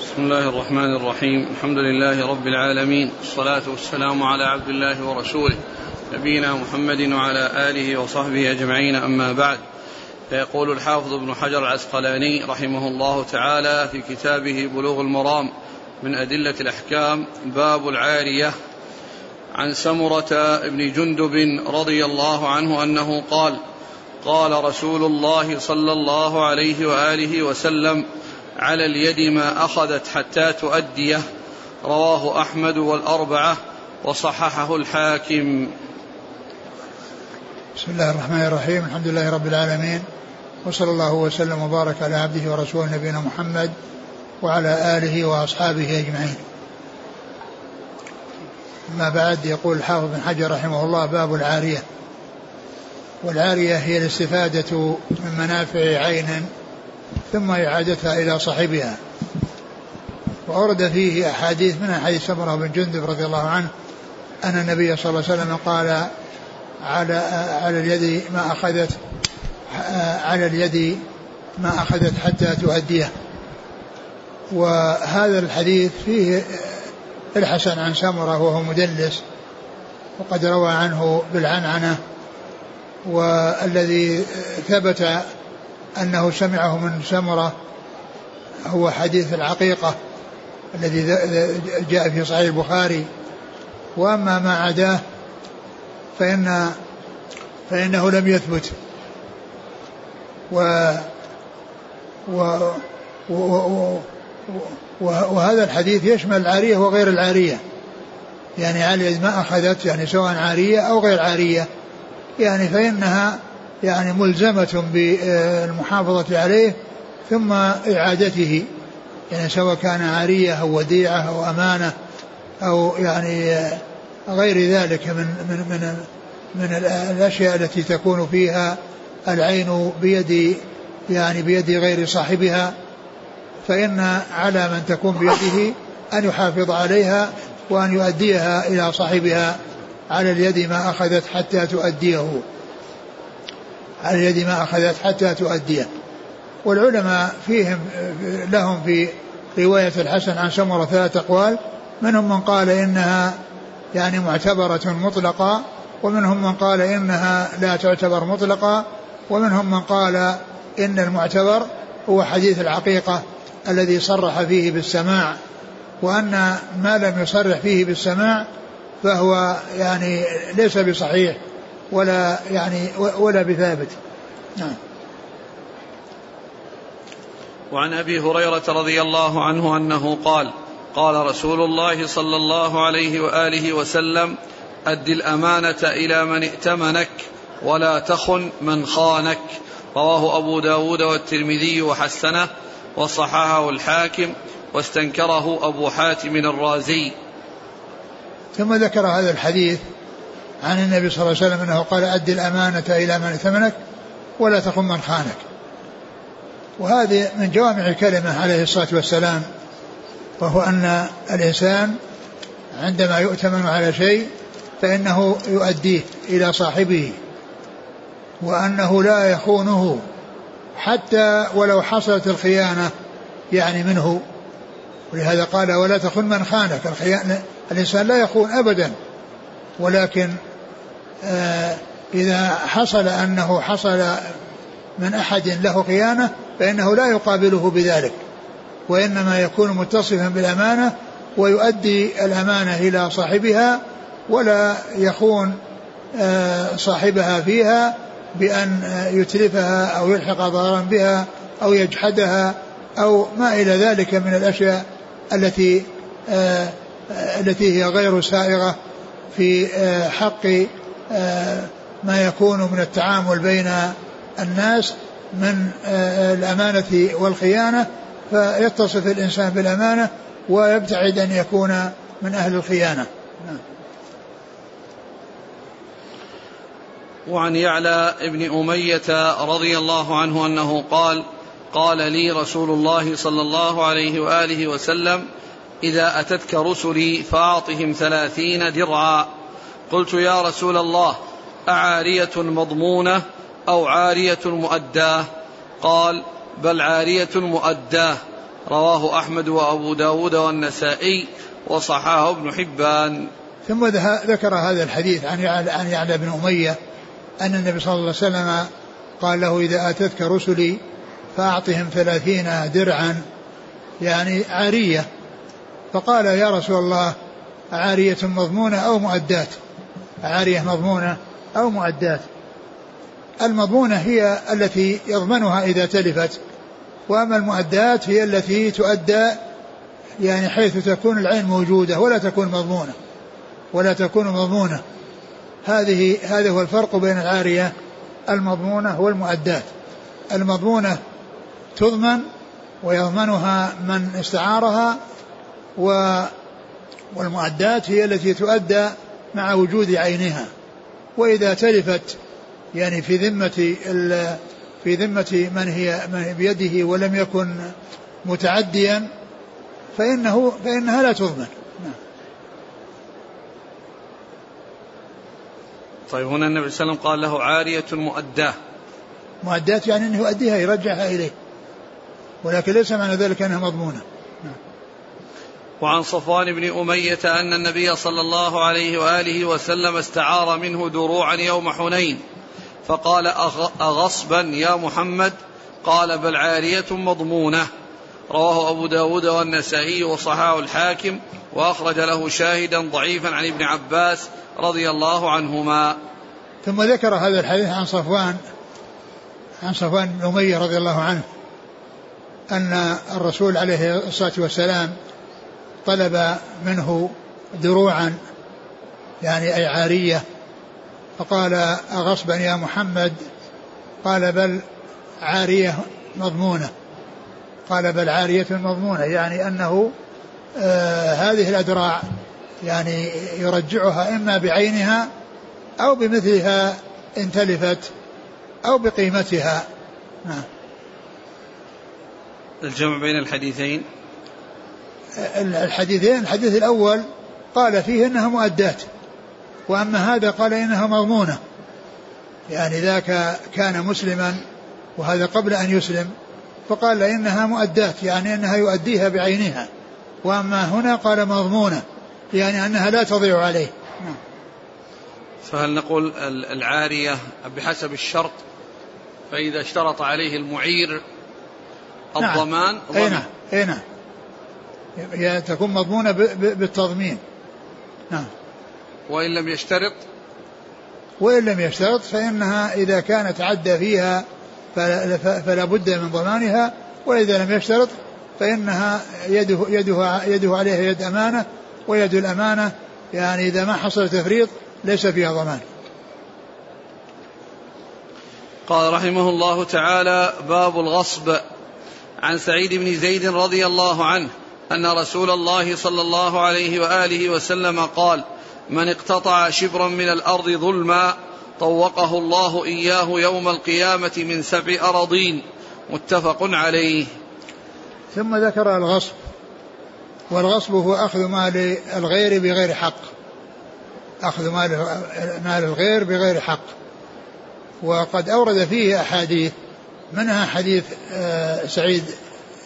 بسم الله الرحمن الرحيم. الحمد لله رب العالمين. والصلاة والسلام على عبد الله ورسوله نبينا محمد وعلى آله وصحبه أجمعين. أما بعد فيقول الحافظ ابن حجر العسقلاني رحمه الله تعالى في كتابه بلوغ المرام من أدلة الأحكام باب العارية عن سمرة بن جندب رضي الله عنه أنه قال قال رسول الله صلى الله عليه وآله وسلم على اليد ما أخذت حتى تؤديه. رواه أحمد والأربعة وصححه الحاكم. بسم الله الرحمن الرحيم. الحمد لله رب العالمين. وصلى الله وسلم وبارك على عبده ورسوله نبينا محمد وعلى آله وأصحابه أجمعين. أما بعد يقول الحافظ بن حجر رحمه الله باب العارية. والعارية هي الاستفادة من منافع عين ثم إعادتها إلى صاحبها. وأورد فيه أحاديث من حديث سمرة بن جندب رضي الله عنه أن النبي صلى الله عليه وسلم قال على على اليد ما أخذت على اليد ما أخذت حتى تؤديه وهذا الحديث فيه الحسن عن سمرة وهو مدلس وقد روى عنه بالعنعنة والذي ثبت أنه سمعه من سمرة هو حديث العقيقة الذي جاء في صحيح البخاري. وأما ما عداه فإن فإنه لم يثبت. و و و و وهذا الحديث يشمل العارية وغير العارية. يعني علي ما أخذت يعني سواء عارية أو غير عارية. يعني فإنها يعني ملزمة بالمحافظة عليه ثم إعادته يعني سواء كان عارية أو وديعة أو أمانة أو يعني غير ذلك من من من من الأشياء التي تكون فيها العين بيد يعني بيد غير صاحبها فإن على من تكون بيده أن يحافظ عليها وأن يؤديها إلى صاحبها على اليد ما أخذت حتى تؤديه. على اليد ما أخذت حتى تؤديه والعلماء فيهم لهم في رواية الحسن عن سمرة ثلاث أقوال منهم من قال إنها يعني معتبرة مطلقة ومنهم من قال إنها لا تعتبر مطلقة ومنهم من قال إن المعتبر هو حديث العقيقة الذي صرح فيه بالسماع. وأن ما لم يصرح فيه بالسماع فهو يعني ليس بصحيح. ولا يعني ولا بثابت. نعم. وعن أبي هريرة رضي الله عنه أنه قال قال رسول الله صلى الله عليه وآله وسلم أد الأمانة إلى من ائتمنك ولا تخن من خانك. رواه أبو داود والترمذي وحسنه وصححه الحاكم واستنكره أبو حاتم الرازي. ثم ذكر هذا الحديث عن النبي صلى الله عليه وسلم أنه قال اد الأمانة إلى من ائتمنك ولا تخن من خانك. وهذه من جوامع الكلمة عليه الصلاة والسلام وهو أن الإنسان عندما يؤتمن على شيء فإنه يؤديه إلى صاحبه وأنه لا يخونه حتى ولو حصلت الخيانة يعني منه. ولهذا قال ولا تخن من خانك. الخيانة الإنسان لا يخون أبدا ولكن إذا حصل أنه حصل من أحد له خيانة فإنه لا يقابله بذلك وإنما يكون متصفا بالأمانة ويؤدي الأمانة إلى صاحبها ولا يخون آه صاحبها فيها بأن يتلفها أو يلحق ضررا بها أو يجحدها أو ما إلى ذلك من الأشياء التي آه التي هي غير سائغة في آه حق آه ما يكون من التعامل بين الناس من الأمانة والخيانة فيتصف الإنسان بالأمانة ويبتعد أن يكون من أهل الخيانة نعم. وعن يعلى ابن أمية رضي الله عنه أنه قال قال لي رسول الله صلى الله عليه وآله وسلم إذا أتتك رسلي فأعطهم ثلاثين درعا قلت يا رسول الله أعارية مضمونة أو عارية مؤداة؟ قال بل عارية مؤداة. رواه أحمد وأبو داود والنسائي وصححه ابن حبان. ثم ذكر هذا الحديث عن عن يعلى بن أمية أن النبي صلى الله عليه وسلم قال له إذا أتتك رسلي فأعطهم ثلاثين درعا. يعني عارية. فقال يا رسول الله عارية مضمونة أو مؤدات عارية مضمونة أو مؤدات المضمونة هي التي يضمنها إذا تلفت. وأما المؤدات هي التي تؤدى يعني حيث تكون العين موجودة ولا تكون مضمونة. ولا تكون مضمونة. هذه هذا هو الفرق بين العارية المضمونة والمؤدات المضمونة تضمن ويضمنها من استعارها و والمؤدات هي التي تؤدى مع وجود عينها وإذا تلفت يعني في ذمة في ذمة من هي من بيده ولم يكن متعديا فإنه فإنها لا تضمن. طيب هنا النبي صلى الله عليه وسلم قال له عارية مؤداة مؤداة يعني أنه يؤديها يرجعها إليه ولكن ليس معنى ذلك أنها مضمونة. وعن صفوان بن أمية أن النبي صلى الله عليه وآله وسلم استعار منه دروعا يوم حنين فقال أغصبا يا محمد؟ قال بل عارية مضمونة. رواه أبو داود والنسائي وصححه الحاكم وأخرج له شاهدا ضعيفا عن ابن عباس رضي الله عنهما. ثم ذكر هذا الحديث عن صفوان عن صفوان بن أمية رضي الله عنه أن الرسول عليه الصلاة والسلام طلب منه دروعا يعني أي عارية. فقال أغصبا يا محمد؟ قال بل عارية مضمونة. قال بل عارية مضمونة يعني أنه آه هذه الأدراع يعني يرجعها إما بعينها أو بمثلها إن تلفت أو بقيمتها. نعم. الجمع بين الحديثين. الحديثين الحديث الأول قال فيه إنها مؤدات وأما هذا قال إنها مضمونة يعني ذاك كان مسلما وهذا قبل أن يسلم فقال إنها مؤدات يعني أنها يؤديها بعينها وأما هنا قال مضمونة يعني أنها لا تضيع عليه نعم. فهل نقول العارية بحسب الشرط فإذا اشترط عليه المعير نعم. الضمان نعم. نعم أي نعم تكون مضمونة بالتضمين. نعم. وإن لم يشترط؟ وإن لم يشترط فإنها إذا كان تعدى فيها فلا بد من ضمانها وإذا لم يشترط فإنها يده, يده, يده عليها يد أمانة ويد الأمانة يعني إذا ما حصل تفريط ليس فيها ضمان. قال رحمه الله تعالى باب الغصب. عن سعيد بن زيد رضي الله عنه أن رسول الله صلى الله عليه وآله وسلم قال من اقتطع شبرا من الأرض ظلما طوقه الله إياه يوم القيامة من سبع أراضين متفق عليه. ثم ذكر الغصب. والغصب هو أخذ مال الغير بغير حق. أخذ مال مال الغير بغير حق. وقد أورد فيه أحاديث. منها حديث آه، سعيد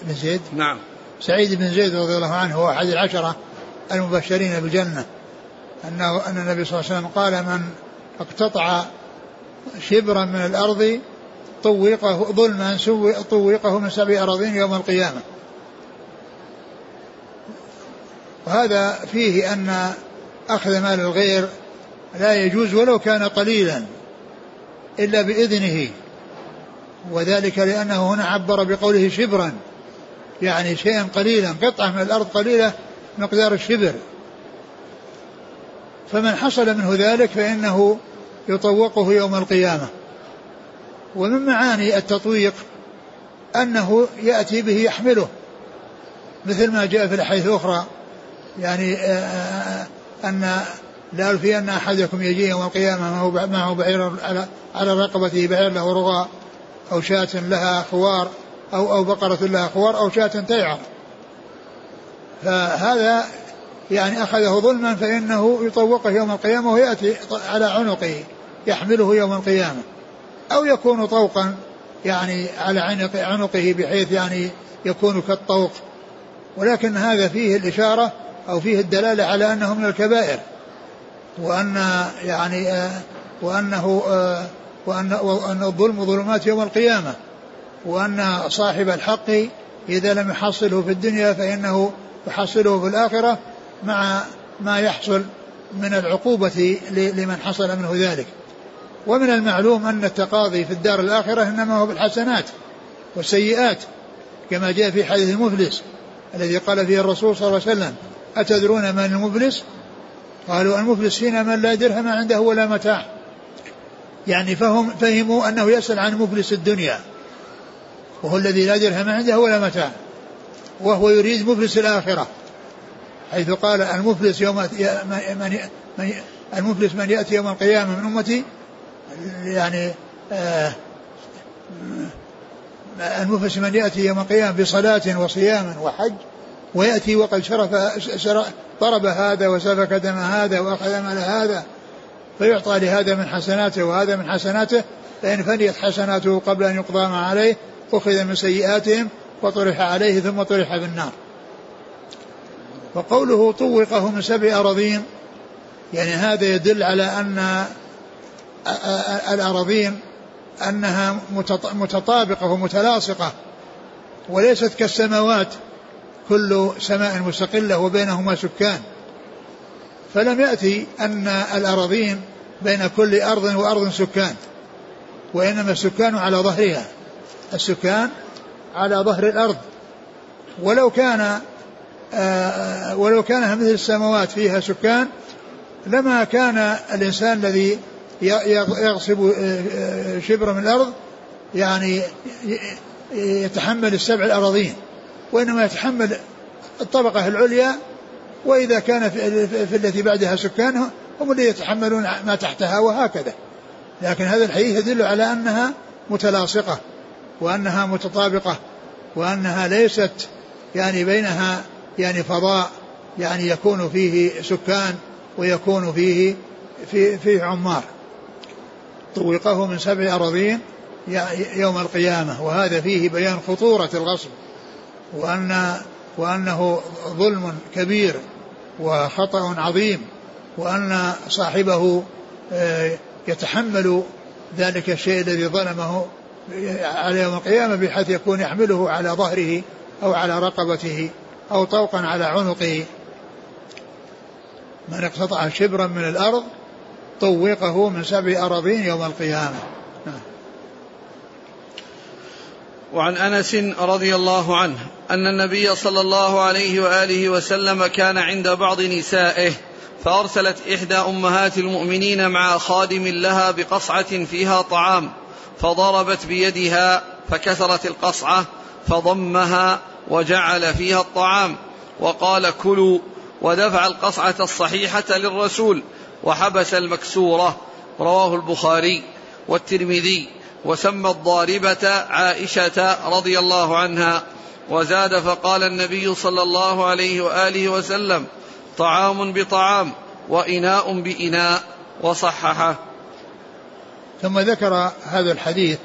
بن زيد؟ نعم. سعيد بن زيد رضي الله عنه هو أحد العشرة المبشرين بالجنة. أنه أن النبي صلى الله عليه وسلم قال من اقتطع شبرا من الأرض طوقه ظلما طوقه من سبع أراضين يوم القيامة. وهذا فيه أن أخذ مال الغير لا يجوز ولو كان قليلا إلا بإذنه. وذلك لأنه هنا عبر بقوله شبرا. يعني شيئا قليلا قطعة من الأرض قليلة مقدار الشبر. فمن حصل منه ذلك فإنه يطوقه يوم القيامة. ومن معاني التطويق أنه يأتي به يحمله مثل ما جاء في الأحاديث الأخرى. يعني آه، آه، أن لا يلفي أن أحدكم يجي يوم القيامة معه بعير على على رقبته بعير له رغاء أو شاة لها خوار. أو أو بقرة لها خوار أو شاة تيعر. فهذا يعني أخذه ظلما فإنه يطوقه يوم القيامة ويأتي على عنقه يحمله يوم القيامة. أو يكون طوقا يعني على عنقه بحيث يعني يكون كالطوق. ولكن هذا فيه الإشارة أو فيه الدلالة على أنه من الكبائر. وأن يعني آه، وأنه آه، وأن وأن الظلم ظلمات يوم القيامة. وأن صاحب الحق إذا لم يحصله في الدنيا فإنه يحصله في الآخرة مع ما يحصل من العقوبة لمن حصل منه ذلك. ومن المعلوم أن التقاضي في الدار الآخرة إنما هو بالحسنات والسيئات كما جاء في حديث المفلس الذي قال فيه الرسول صلى الله عليه وسلم أتدرون من المفلس؟ قالوا المفلس فينا من لا درهم عنده ولا متاع. يعني فهم فهموا أنه يسأل عن مفلس الدنيا. وهو الذي لا درهم عنده ولا متاع. وهو يريد مفلس الآخرة. حيث قال المفلس يوم من المفلس من يأتي يوم القيامة من أمتي يعني آه المفلس من يأتي يوم القيامة بصلاة وصيام وحج ويأتي وقد شرف ضرب هذا وسفك دم هذا وأخذ مال هذا فيعطى لهذا من حسناته وهذا من حسناته فإن فنيت حسناته قبل أن يقضى ما عليه أخذ من سيئاتهم وطرح عليه ثم طرح في النار وقوله طوقه من سبع أراضين يعني هذا يدل على أن الأراضين أنها متطابقة ومتلاصقة وليست كالسماوات كل سماء مستقلة وبينهما سكان. فلم يأتي أن الأراضين بين كل أرض وأرض سكان وإنما السكان على ظهرها. السكان على ظهر الأرض. ولو كان آه، ولو كانها مثل السماوات فيها سكان لما كان الإنسان الذي يغصب آه، آه، شبر من الأرض يعني يتحمل السبع الأراضين وإنما يتحمل الطبقة العليا وإذا كان في, التي بعدها سكان هم الذين يتحملون ما تحتها وهكذا. لكن هذا الحديث يدل على أنها متلاصقة. وأنها متطابقة وأنها ليست يعني بينها يعني فضاء يعني يكون فيه سكان ويكون فيه في فيه عمار. طوقه من سبع أراضين يوم القيامة وهذا فيه بيان خطورة الغصب وأن وأنه ظلم كبير وخطأ عظيم وأن صاحبه آه، يتحمل ذلك الشيء الذي ظلمه على يوم القيامة بحيث يكون يحمله على ظهره أو على رقبته أو طوقا على عنقه. من اقتطع شبرا من الأرض طوقه من سبع أراضين يوم القيامة. نعم. وعن أنس رضي الله عنه أن النبي صلى الله عليه وآله وسلم كان عند بعض نسائه فأرسلت إحدى أمهات المؤمنين مع خادم لها بقصعة فيها طعام. فضربت بيدها فكسرت القصعة فضمها وجعل فيها الطعام. وقال كلوا ودفع القصعة الصحيحة للرسول وحبس المكسورة. رواه البخاري والترمذي وسمى الضاربة عائشة رضي الله عنها. وزاد فقال النبي صلى الله عليه وآله وسلم طعام بطعام وإناء بإناء. وصححه ثم ذكر هذا الحديث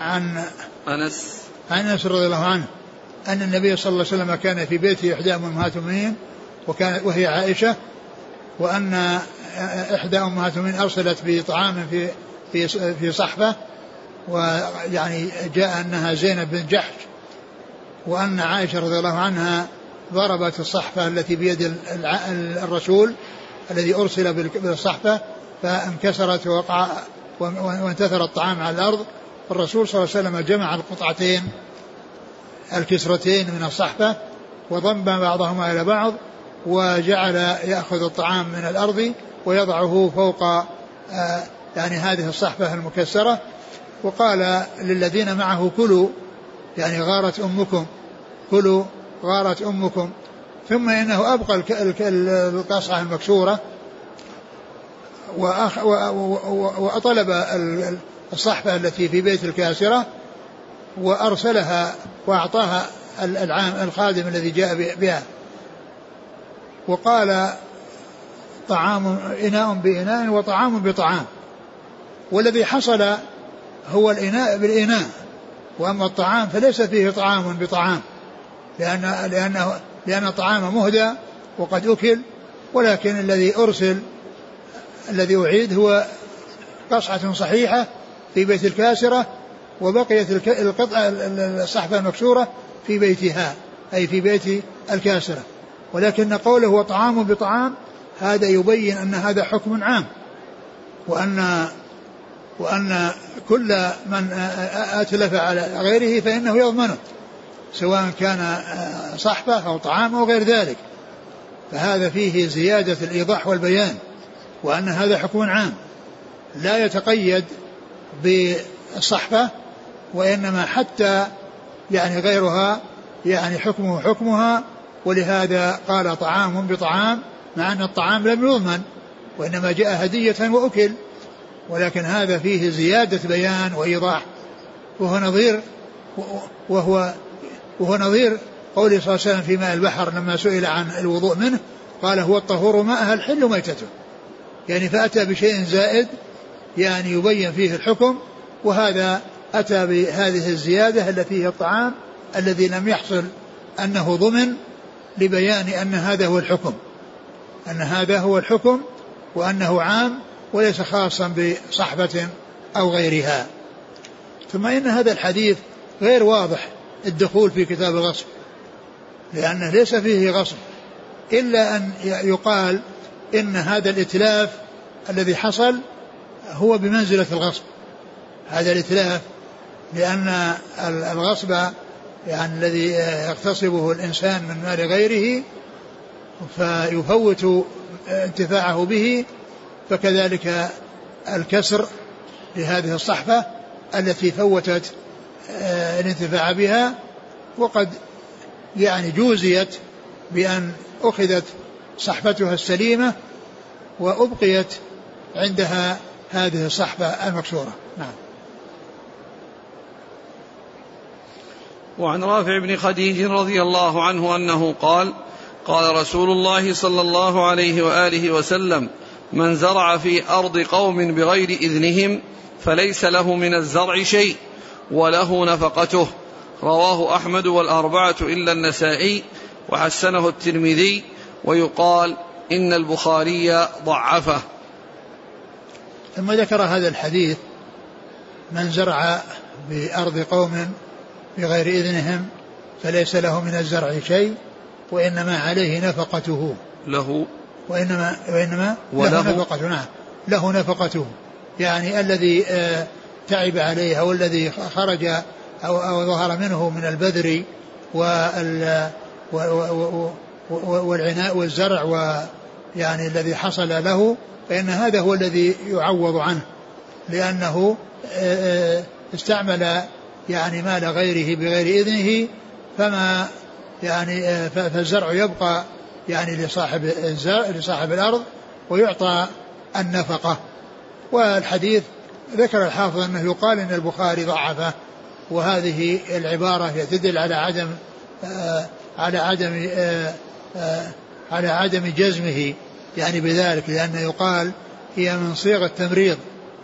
عن أنس. عن أنس رضي الله عنه أن النبي صلى الله عليه وسلم كان في بيته إحدى أمهات المؤمنين وكانت وهي عائشة وأن إحدى أمهات المؤمنين أرسلت بطعام في في في صحفة ويعني جاء أنها زينب بن جحش وأن عائشة رضي الله عنها ضربت الصحفة التي بيد الرسول الذي أرسل بالصحفة فانكسرت ووقع وانتثر الطعام على الأرض الرسول صلى الله عليه وسلم جمع القطعتين الكسرتين من الصحفة وضم بعضهما إلى بعض وجعل يأخذ الطعام من الأرض ويضعه فوق آه، يعني هذه الصحفة المكسرة. وقال للذين معه كلوا يعني غارت أمكم كلوا غارت أمكم. ثم إنه أبقى القصعة المكسورة وطلب الصحفة التي في بيت الكاسرة وأرسلها وأعطاها العام الخادم الذي جاء بها. وقال طعام إناء بإناء وطعام بطعام. والذي حصل هو الإناء بالإناء. وأما الطعام فليس فيه طعام بطعام. لأن لأنه لأن الطعام مهدى وقد أكل ولكن الذي أرسل الذي أعيد هو قصعة صحيحة في بيت الكاسرة وبقيت القطعة الصحفة المكسورة في بيتها أي في بيت الكاسرة. ولكن قوله هو طعام بطعام هذا يبين أن هذا حكم عام. وأن وأن كل من أتلف على غيره فإنه يضمنه سواء كان صحفة أو طعام أو غير ذلك. فهذا فيه زيادة الإيضاح والبيان. وأن هذا حكم عام. لا يتقيد بالصحفة وإنما حتى يعني غيرها يعني حكمه حكمها ولهذا قال طعام بطعام مع أن الطعام لم يضمن وإنما جاء هدية وأكل. ولكن هذا فيه زيادة بيان وإيضاح. وهو نظير وهو وهو نظير قوله صلى الله عليه وسلم في ماء البحر لما سئل عن الوضوء منه قال هو الطهور ماءها الحل ميتته. يعني فأتى بشيء زائد يعني يبين فيه الحكم وهذا أتى بهذه الزيادة التي هي الطعام الذي لم يحصل أنه ضمن لبيان أن هذا هو الحكم. أن هذا هو الحكم وأنه عام وليس خاصا بصحبة أو غيرها. ثم إن هذا الحديث غير واضح الدخول في كتاب الغصب لأنه ليس فيه غصب إلا أن يقال إن هذا الإتلاف الذي حصل هو بمنزلة الغصب. هذا الإتلاف لأن الغصب يعني الذي يغتصبه الإنسان من مال غيره فيفوت انتفاعه به فكذلك الكسر لهذه الصحفة التي فوتت آه، الانتفاع بها وقد يعني جوزيت بأن أخذت صحفتها السليمة وأبقيت عندها هذه الصحفة المكسورة. نعم. وعن رافع بن خديج رضي الله عنه أنه قال قال رسول الله صلى الله عليه وآله وسلم من زرع في أرض قوم بغير إذنهم فليس له من الزرع شيء وله نفقته رواه أحمد والأربعة إلا النسائي وحسنه الترمذي ويقال إن البخاري ضعفه. ثم ذكر هذا الحديث من زرع بأرض قوم بغير إذنهم فليس له من الزرع شيء وإنما عليه نفقته. له. وإنما وإنما وله. له نفقته نعم. له نفقته. يعني الذي آه، تعب عليه أو الذي خرج أو, أو ظهر منه من البذر وال والعناء والزرع ويعني الذي حصل له فإن هذا هو الذي يعوض عنه لأنه آه، آه، استعمل يعني مال غيره بغير إذنه فما يعني آه، فالزرع يبقى يعني لصاحب الزرع لصاحب الأرض ويعطى النفقة. والحديث ذكر الحافظ أنه يقال أن البخاري ضعفه وهذه العبارة تدل على عدم على عدم على عدم جزمه يعني بذلك لأنه يقال هي من صيغ التمريض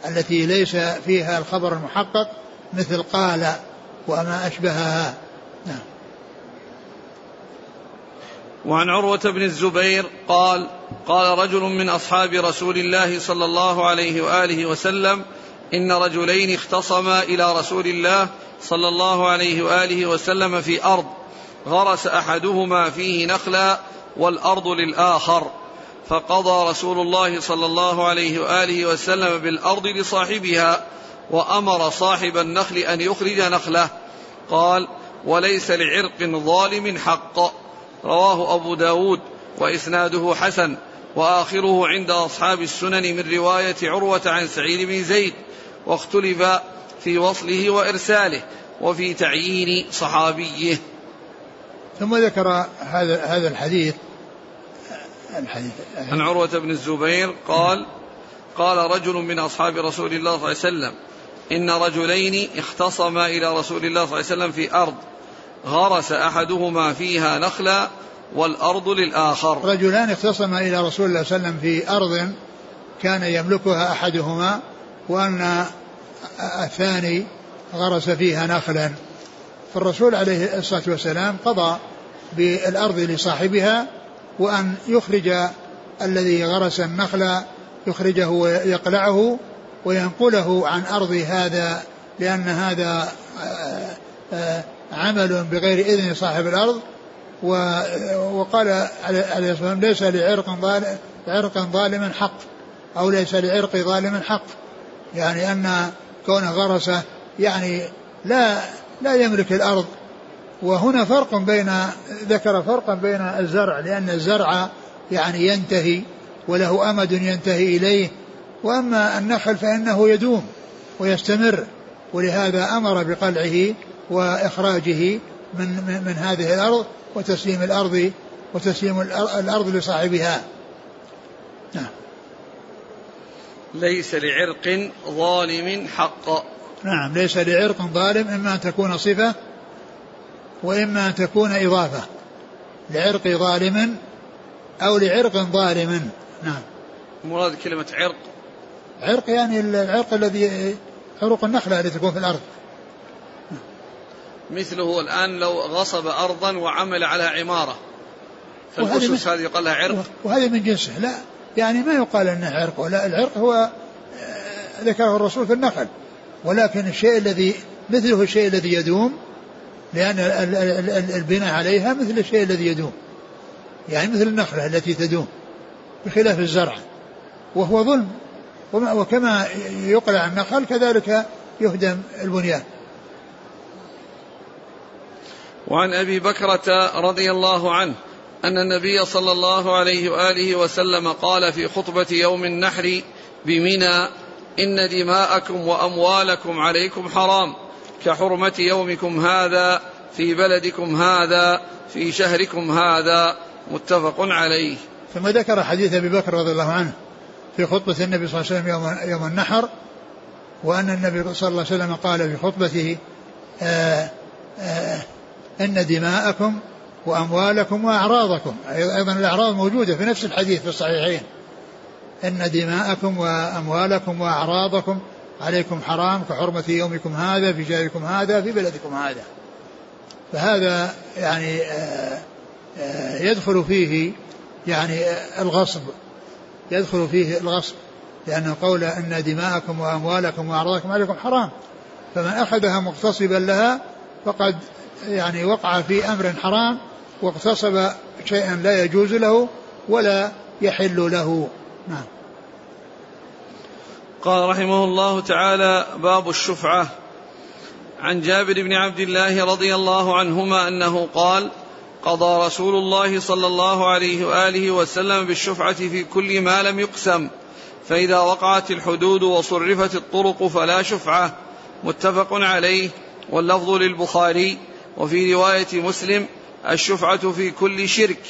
التي ليس فيها الخبر المحقق مثل قال وما أشبهها. نعم. وعن عروة بن الزبير قال قال رجل من أصحاب رسول الله صلى الله عليه وآله وسلم إن رجلين اختصما إلى رسول الله صلى الله عليه وآله وسلم في أرض غرس أحدهما فيه نخلا والأرض للآخر. فقضى رسول الله صلى الله عليه وآله وسلم بالأرض لصاحبها وأمر صاحب النخل أن يخرج نخله. قال وليس لعرق ظالم حق رواه أبو داود وإسناده حسن وآخره عند أصحاب السنن من رواية عروة عن سعيد بن زيد واختلف في وصله وإرساله وفي تعيين صحابيه. ثم ذكر هذا هذا الحديث الحديث عن عروة بن الزبير قال قال رجل من أصحاب رسول الله صلى الله عليه وسلم إن رجلين اختصما إلى رسول الله صلى الله عليه وسلم في أرض غرس أحدهما فيها نخلا والأرض للآخر. رجلان اختصما إلى رسول الله صلى الله عليه وسلم في أرض كان يملكها أحدهما وأن الثاني غرس فيها نخلا. فالرسول عليه الصلاة والسلام قضى بالأرض لصاحبها وأن يخرج الذي غرس النخل يخرجه ويقلعه وينقله عن أرض هذا لأن هذا آه، آه، عمل بغير إذن صاحب الأرض. وقال عليه الصلاة والسلام ليس لعرق ظالم عرق ظالم حق أو ليس لعرق ظالم حق. يعني أن كونه غرسه يعني لا لا يملك الأرض. وهنا فرق بين ذكر فرقا بين الزرع لأن الزرع يعني ينتهي وله أمد ينتهي إليه. وأما النخل فإنه يدوم ويستمر ولهذا أمر بقلعه وإخراجه من, من, من هذه الأرض وتسليم الأرض وتسليم الأرض لصاحبها. نعم. ليس لعرق ظالم حق نعم ليس لعرق ظالم إما أن تكون صفة وإما أن تكون إضافة. لعرق ظالم أو لعرق ظالم. نعم. مراد كلمة عرق. عرق يعني العرق الذي عروق النخلة التي تكون في الأرض. مثله الآن لو غصب أرضا وعمل على عمارة. فالأسس هذه يقال لها عرق. وهذه من جنسه. لا يعني ما يقال أنه عرق. ولا العرق هو آه، ذكره الرسول في النخل. ولكن الشيء الذي مثله الشيء الذي يدوم لأن البناء عليها مثل الشيء الذي يدوم. يعني مثل النخلة التي تدوم بخلاف الزرع. وهو ظلم. وكما يقلع النخل كذلك يهدم البنيان. وعن أبي بكرة رضي الله عنه أن النبي صلى الله عليه وآله وسلم قال في خطبة يوم النحر بمنى إن دماءكم وأموالكم عليكم حرام. كحرمة يومكم هذا في بلدكم هذا في شهركم هذا. متفق عليه. ثم ذكر حديث أبي بكر رضي الله عنه في خطبة النبي صلى الله عليه وسلم يوم, النحر وأن النبي صلى الله عليه وسلم قال في خطبته آآ آآ إن دماءكم وأموالكم وأعراضكم. أيضا الأعراض موجودة في نفس الحديث في الصحيحين. إن دماءكم وأموالكم وأعراضكم عليكم حرام كحرمة يومكم هذا في شهركم هذا في بلدكم هذا. فهذا يعني آآ آآ يدخل فيه يعني الغصب. يدخل فيه الغصب. لأنه قول أن دماءكم وأموالكم وأعراضكم عليكم حرام. فمن أخذها مغتصبا لها فقد يعني وقع في أمر حرام واغتصب شيئا لا يجوز له ولا يحل له. نعم. قال رحمه الله تعالى باب الشفعة. عن جابر بن عبد الله رضي الله عنهما أنه قال قضى رسول الله صلى الله عليه وآله وسلم بالشفعة في كل ما لم يقسم فإذا وقعت الحدود وصرفت الطرق فلا شفعة. متفق عليه. واللفظ للبخاري وفي رواية مسلم الشفعة في كل شرك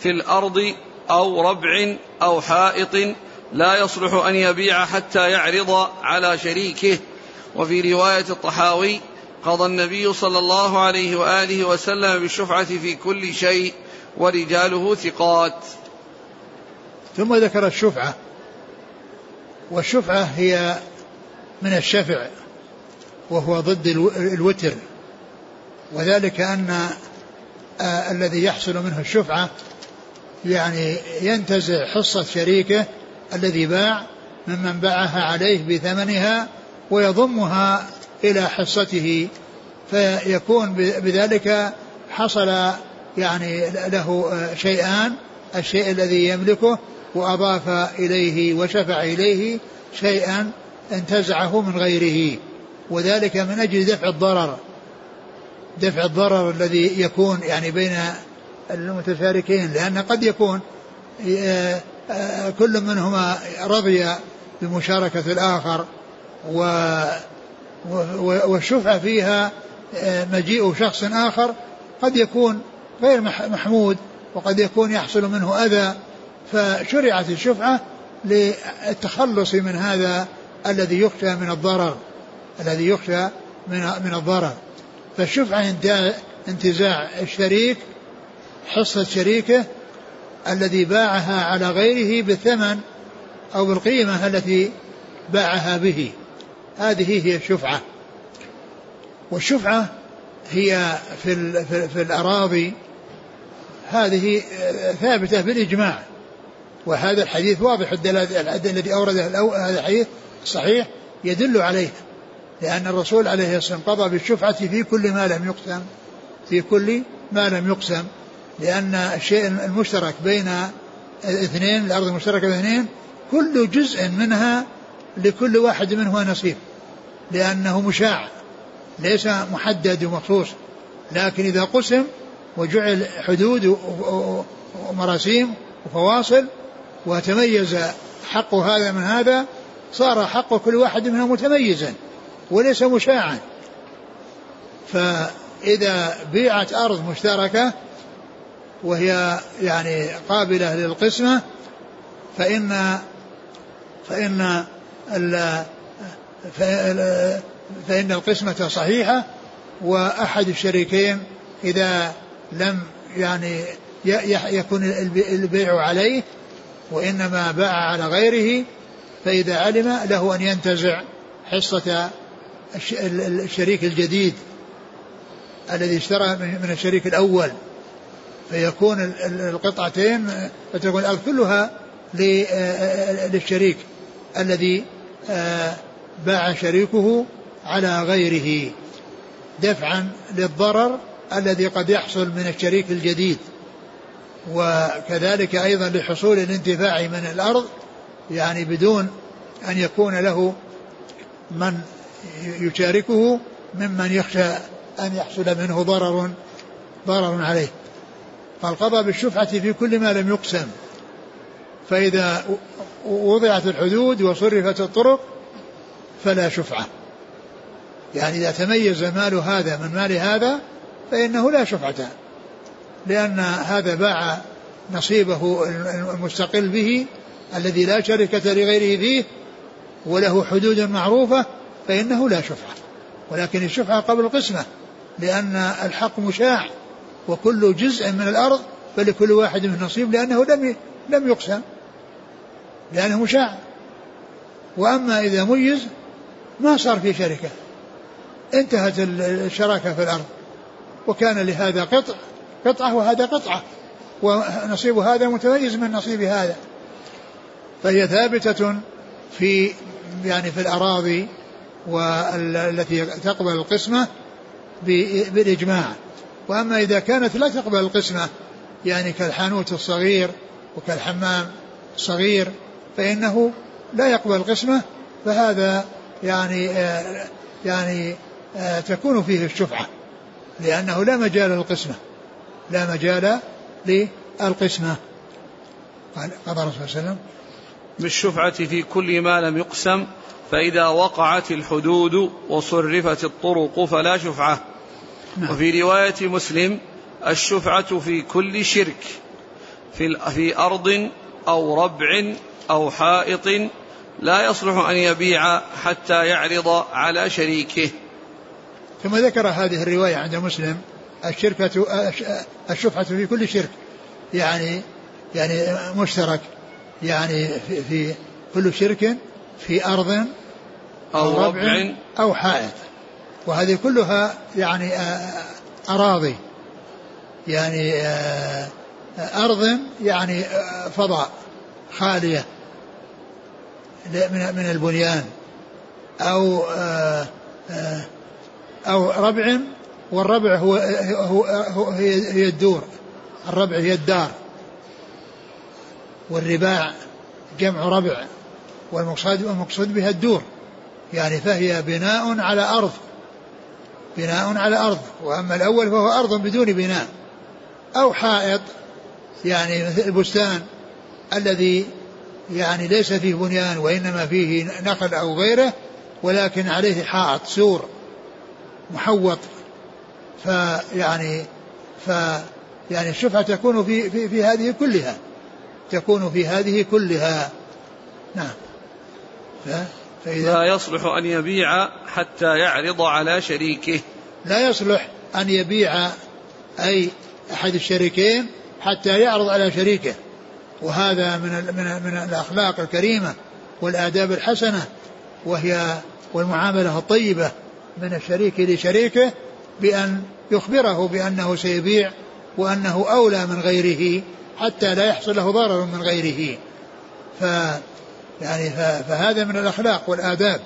في الأرض أو ربع أو حائط لا يصلح أن يبيع حتى يعرض على شريكه. وفي رواية الطحاوي قضى النبي صلى الله عليه وآله وسلم بالشفعة في كل شيء ورجاله ثقات. ثم ذكر الشفعة. والشفعة هي من الشفع وهو ضد الوتر. وذلك أن آه الذي يحصل منه الشفعة يعني ينتزع حصة شريكه الذي باع ممن باعها عليه بثمنها ويضمها إلى حصته فيكون بذلك حصل يعني له شيئان الشيء الذي يملكه وأضاف إليه وشفع إليه شيئا انتزعه من غيره وذلك من أجل دفع الضرر دفع الضرر الذي يكون يعني بين المتشاركين لأن قد يكون آه، آه، كل منهما رضي بمشاركة الآخر و والشفعة فيها آه، مجيء شخص آخر قد يكون غير محمود وقد يكون يحصل منه أذى فشرعت الشفعة للتخلص من هذا الذي يخشى من الضرر الذي يخشى من من الضرر. فالشفعة انتزاع الشريك حصة شريكه الذي باعها على غيره بالثمن أو بالقيمة التي باعها به. هذه هي الشفعة. والشفعة هي في, في, في الأراضي هذه ثابتة بالإجماع. وهذا الحديث واضح الدلالة الذي أورده هذا الحديث صحيح يدل عليه. لأن الرسول عليه الصلاة والسلام قضى بالشفعة في كل ما لم يقسم في كل ما لم يقسم. لأن الشيء المشترك بين اثنين الأرض المشتركة بين اثنين كل جزء منها لكل واحد منهما نصيب لأنه مشاع ليس محدد ومخصوص. لكن إذا قسم وجعل حدود ومراسيم وفواصل وتميز حق هذا من هذا صار حق كل واحد منها متميزا وليس مشاعا. فإذا بيعت أرض مشتركة وهي يعني قابلة للقسمة فإن فإن فإن القسمة صحيحة وأحد الشريكين إذا لم يعني يكون البيع عليه وإنما باع على غيره فإذا علم له أن ينتزع حصة الشريك الجديد الذي اشترى من الشريك الأول. فيكون القطعتين فتكون الأرض كلها للشريك الذي باع شريكه على غيره دفعا للضرر الذي قد يحصل من الشريك الجديد. وكذلك أيضا لحصول الانتفاع من الأرض يعني بدون أن يكون له من يشاركه ممن يخشى أن يحصل منه ضرر ضرر عليه. فالقضاء بالشفعة في كل ما لم يقسم. فإذا وضعت الحدود وصرفت الطرق فلا شفعة. يعني إذا تميز مال هذا من مال هذا فإنه لا شفعة. لأن هذا باع نصيبه المستقل به الذي لا شركة لغيره فيه وله حدود معروفة فإنه لا شفعة. ولكن الشفعة قبل القسمة لأن الحق مشاع. وكل جزء من الأرض فلكل واحد منه نصيب لأنه لم لم يقسم لأنه مشاع. وأما إذا ميز ما صار في شركة. انتهت الشراكة في الأرض. وكان لهذا قطع قطعة وهذا قطعة. ونصيب هذا متميز من نصيب هذا. فهي ثابتة في يعني في الأراضي والتي تقبل القسمة بالإجماع. وأما إذا كانت لا تقبل القسمة يعني كالحانوت الصغير وكالحمام الصغير فإنه لا يقبل القسمة فهذا يعني آه يعني آه تكون فيه الشفعة لأنه لا مجال للقسمة لا مجال للقسمة قال قضى الرسول صلى الله عليه وسلم بالشفعة في كل ما لم يقسم فإذا وقعت الحدود وصرفت الطرق فلا شفعة. وفي رواية مسلم الشفعة في كل شرك في, في أرض أو ربع أو حائط لا يصلح أن يبيع حتى يعرض على شريكه. ثم ذكر هذه الرواية عند مسلم الشركة الشفعة في كل شرك يعني يعني مشترك يعني في, في كل شرك في أرض أو, أو ربع أو حائط. وهذه كلها يعني أراضي يعني أرض يعني فضاء خالية من البنيان أو أو ربع والربع هو هو, هي الدور الربع هي الدار والرباع جمع ربع والمقصود المقصود بها الدور يعني فهي بناء على أرض. بناء على أرض وأما الأول فهو أرض بدون بناء. أو حائط يعني مثل البستان الذي يعني ليس فيه بنيان وإنما فيه نخل أو غيره ولكن عليه حائط سور محوط. فيعني ف يعني الشفعة تكون في, في, في هذه كلها تكون في هذه كلها. نعم. فإذا لا يصلح أن يبيع حتى يعرض على شريكه. لا يصلح أن يبيع أي أحد الشريكين حتى يعرض على شريكه. وهذا من من من الأخلاق الكريمة والآداب الحسنة وهي والمعاملة الطيبة من الشريك لشريكه بأن يخبره بأنه سيبيع وأنه أولى من غيره حتى لا يحصل له ضرر من غيره. ف يعني فهذا من الأخلاق والآداب.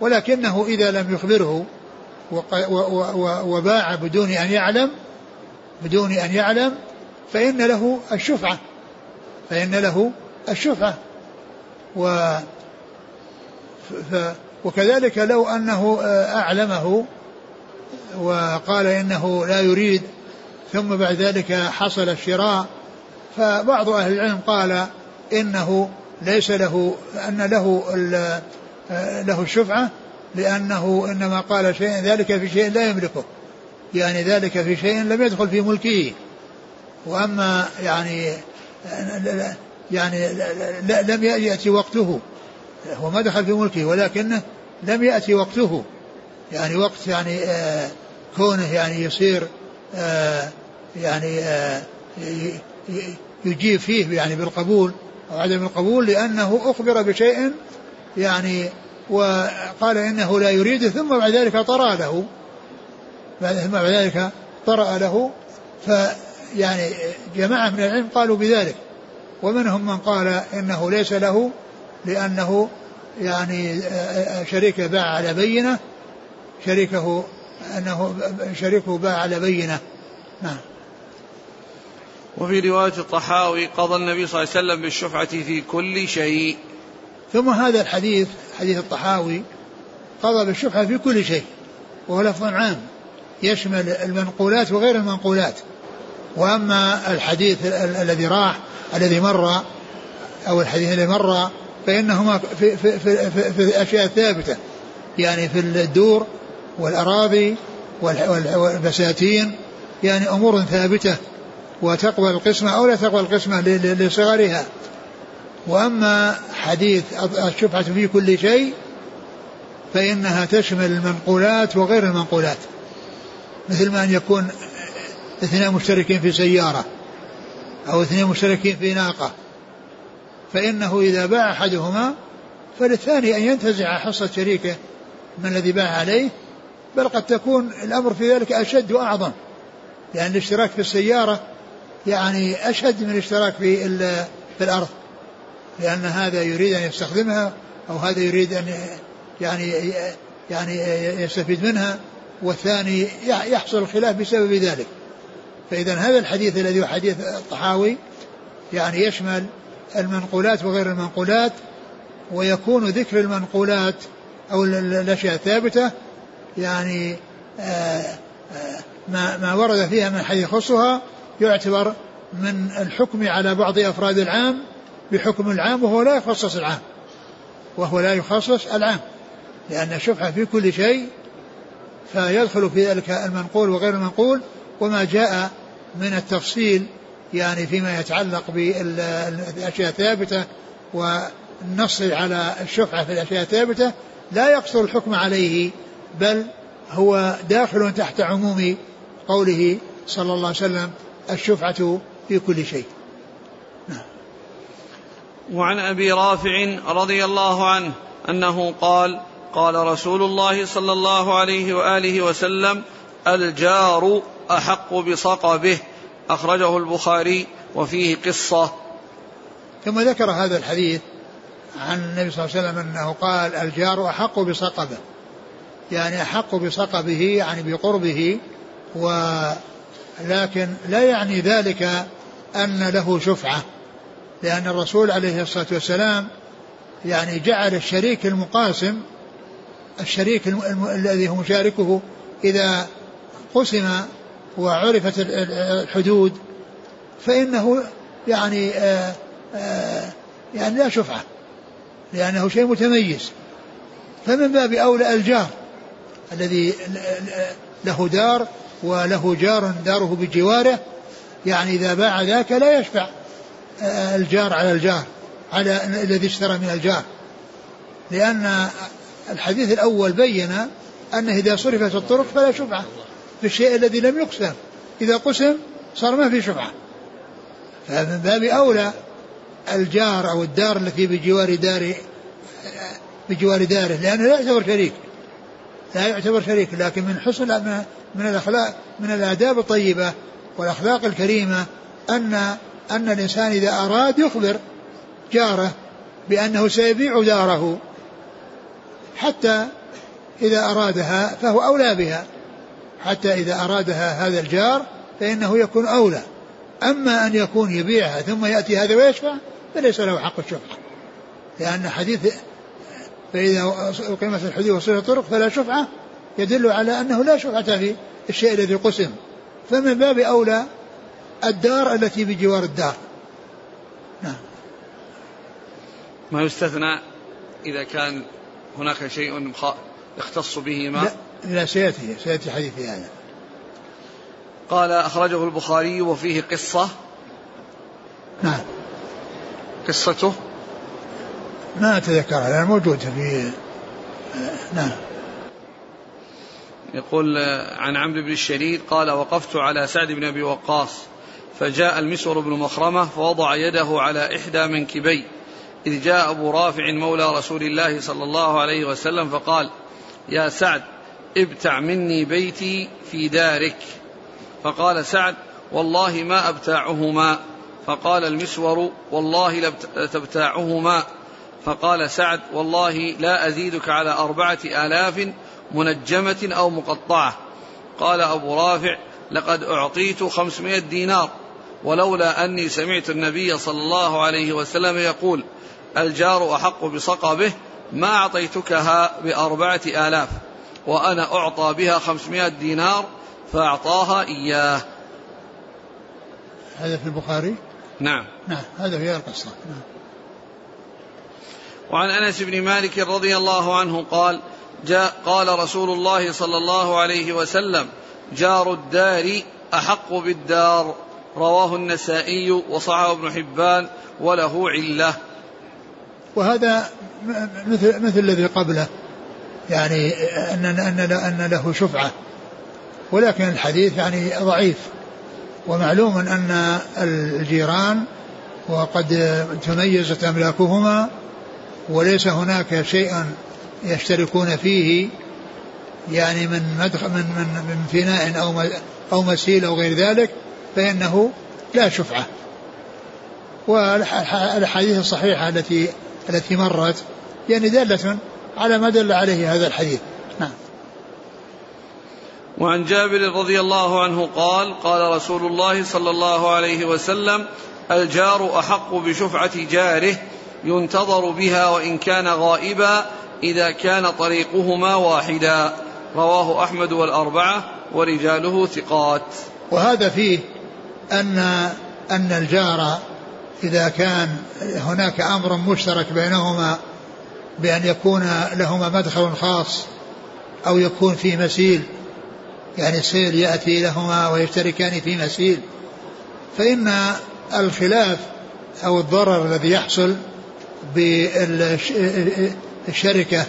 ولكنه إذا لم يخبره وباع بدون أن يعلم بدون أن يعلم فإن له الشفعة. فإن له الشفعة. و ف وكذلك لو أنه أعلمه وقال إنه لا يريد ثم بعد ذلك حصل الشراء فبعض أهل العلم قال إنه ليس له أن له له الشفعة لأنه إنما قال شيء ذلك في شيء لا يملكه. يعني ذلك في شيء لم يدخل في ملكه. وأما يعني يعني لم يأتي وقته. هو ما دخل في ملكه ولكنه لم يأتي وقته. يعني وقت يعني آه كونه يعني يصير آه يعني آه يجيب فيه يعني بالقبول. أو عدم القبول لأنه أخبر بشيء يعني وقال إنه لا يريده ثم بعد ذلك طرأ له. ثم بعد ذلك طرأ له. فيعني جماعة من العلم قالوا بذلك. ومنهم من قال إنه ليس له لأنه يعني شريكه باع على بينة. شريكه أنه شريكه باع على بينة. نعم. وفي رواية الطحاوي قضى النبي صلى الله عليه وسلم بالشفعة في كل شيء. ثم هذا الحديث حديث الطحاوي قضى بالشفعة في كل شيء وهو لفظ عام يشمل المنقولات وغير المنقولات. وأما الحديث الذي راح الذي مر أو الحديث الذي مر فإنهما في, في, في, في, في الأشياء الثابتة يعني في الدور والأراضي والبساتين يعني أمور ثابتة. وتقبل القسمة أو لا تقبل القسمة لصغرها. وأما حديث الشفعة في كل شيء فإنها تشمل المنقولات وغير المنقولات. مثل ما أن يكون اثنين مشتركين في سيارة أو اثنين مشتركين في ناقة. فإنه إذا باع أحدهما فللثاني أن ينتزع حصة شريكه من الذي باع عليه بل قد تكون الأمر في ذلك أشد وأعظم. لأن الاشتراك في السيارة يعني أشد من الاشتراك في الأرض لأن هذا يريد أن يستخدمها أو هذا يريد أن يعني يعني يستفيد منها والثاني يحصل الخلاف بسبب ذلك. فإذا هذا الحديث الذي هو حديث الطحاوي يعني يشمل المنقولات وغير المنقولات ويكون ذكر المنقولات أو الأشياء الثابتة يعني آآ آآ ما ما ورد فيها من حيث يخصها يعتبر من الحكم على بعض أفراد العام بحكم العام وهو لا يخصص العام وهو لا يخصص العام لأن الشفعة في كل شيء فيدخل في ذلك المنقول وغير المنقول وما جاء من التفصيل يعني فيما يتعلق بالأشياء الثابتة والنص على الشفعة في الأشياء الثابتة لا يقصر الحكم عليه بل هو داخل تحت عموم قوله صلى الله عليه وسلم الشفعة في كل شيء. نعم. وعن أبي رافع رضي الله عنه أنه قال قال رسول الله صلى الله عليه وآله وسلم الجار أحق بصقبه. أخرجه البخاري وفيه قصة. ثم ذكر هذا الحديث عن النبي صلى الله عليه وسلم أنه قال الجار أحق بصقبه. يعني أحق بصقبه يعني بقربه ولكن لا يعني ذلك أن له شفعة لأن الرسول عليه الصلاة والسلام يعني جعل الشريك المقاسم الشريك الذي هو مشاركه إذا قسم وعرفت الحدود فإنه يعني آآ آآ يعني لا شفعة لأنه شيء متميز. فمن باب أولى الجار الذي له دار وله جار داره بجواره يعني إذا باع ذاك لا يشفع الجار على الجار على الذي اشترى من الجار. لأن الحديث الأول بين أنه إذا صرفت الطرق فلا شفعة في الشيء الذي لم يقسم إذا قسم صار ما في شفعة. فمن باب أولى الجار أو الدار التي بجوار دار بجوار داره لأنه لا يعتبر شريك لا يعتبر شريك لكن من حسن من الأخلاق من الآداب الطيبة والأخلاق الكريمة أن أن الإنسان إذا أراد يخبر جاره بأنه سيبيع داره. حتى إذا أرادها فهو أولى بها. حتى إذا أرادها هذا الجار فإنه يكون أولى. أما أن يكون يبيعها ثم يأتي هذا ويشفع فليس له حق الشفعة لأن حديث فإذا أقيمت الحدود وصلت الطرق فلا شفعة يدل على أنه لا شفعة في الشيء الذي قسم. فمن باب أولى الدار التي بجوار الدار. نعم. ما يستثنى إذا كان هناك شيء يختص به ما؟ لا, لا سيأتي سيأتي حديث هذا. قال أخرجه البخاري وفيه قصة. نعم. قصته؟ ما أتذكرها لأن موجودة في نعم. يقول عن عمرو بن الشريد قال وقفت على سعد بن أبي وقاص فجاء المسور بن مخرمة فوضع يده على إحدى منكبي إذ جاء أبو رافع مولى رسول الله صلى الله عليه وسلم فقال يا سعد ابتع مني بيتي في دارك. فقال سعد والله ما أبتاعهما. فقال المسور والله لتبتاعهما فقال سعد والله لا أزيدك على أربعة آلاف منجمة أو مقطعة. قال أبو رافع لقد أعطيت خمسمائة دينار ولولا أني سمعت النبي صلى الله عليه وسلم يقول الجار أحق بصقبه ما أعطيتكها بأربعة آلاف وأنا أعطى بها خمسمائة دينار فأعطاها إياه. هذا في البخاري؟ نعم. نعم هذا في القصة. نعم. وعن أنس بن مالك رضي الله عنه قال جاء قال رسول الله صلى الله عليه وسلم جار الدار أحق بالدار رواه النسائي وصححه ابن حبان وله علة. وهذا مثل مثل الذي قبله يعني أن أن أن له شفعة. ولكن الحديث يعني ضعيف. ومعلوم أن الجيران وقد تميزت أملاكهما وليس هناك شيء يشتركون فيه يعني من مدخل من من من فناء أو أو مسيل أو غير ذلك فإنه لا شفعة. والأحاديث الصحيحة التي التي مرت يعني دالة على ما دل عليه هذا الحديث. نعم. وعن جابر رضي الله عنه قال قال رسول الله صلى الله عليه وسلم الجار أحق بشفعة جاره ينتظر بها وإن كان غائبا إذا كان طريقهما واحدا. رواه أحمد والأربعة ورجاله ثقات. وهذا فيه أن أن الجار إذا كان هناك أمر مشترك بينهما بأن يكون لهما مدخل خاص أو يكون في مسيل يعني السيل يأتي لهما ويشتركان في مسيل. فإن الخلاف أو الضرر الذي يحصل بالشركة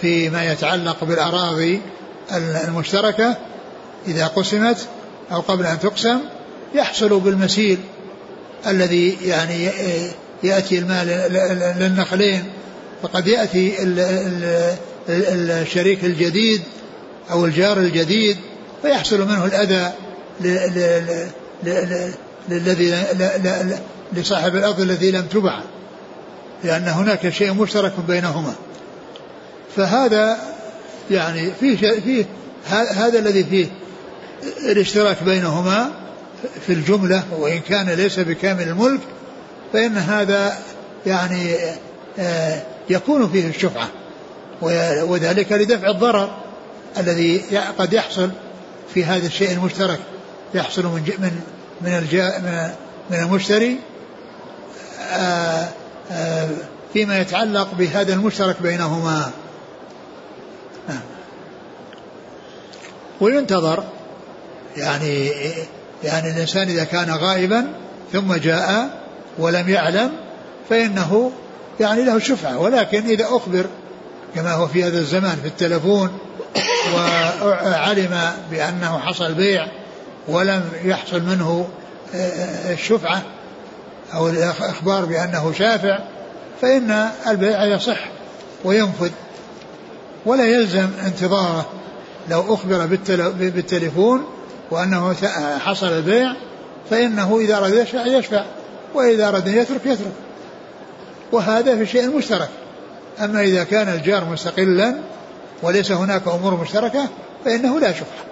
فيما يتعلق بالأراضي المشتركة إذا قسمت أو قبل أن تقسم يحصل بالمسيل الذي يعني يأتي المال للنخلين فقد يأتي الشريك الجديد أو الجار الجديد فيحصل منه الأذى للذي لصاحب الأرض الذي لم تبع. لأن هناك شيء مشترك بينهما. فهذا يعني فيه فيه هذا الذي فيه الاشتراك بينهما في الجملة وإن كان ليس بكامل الملك فإن هذا يعني آه، يكون فيه الشفعة وذلك لدفع الضرر الذي قد يحصل في هذا الشيء المشترك. يحصل من من من, من المشتري آه آه، فيما يتعلق بهذا المشترك بينهما. وينتظر. يعني يعني الإنسان إذا كان غائبا ثم جاء ولم يعلم فإنه يعني له شفعة. ولكن إذا أخبر كما هو في هذا الزمان في التلفون وعلم بأنه حصل بيع ولم يحصل منه الشفعة أو الإخبار بأنه شافع فإن البيع يصح وينفذ. ولا يلزم انتظاره. لو أخبر بالتليفون وأنه حصل البيع فإنه إذا أراد يشفع يشفع وإذا أراد يترك يترك. وهذا في شيء مشترك. أما إذا كان الجار مستقلا وليس هناك أمور مشتركة فإنه لا شفعة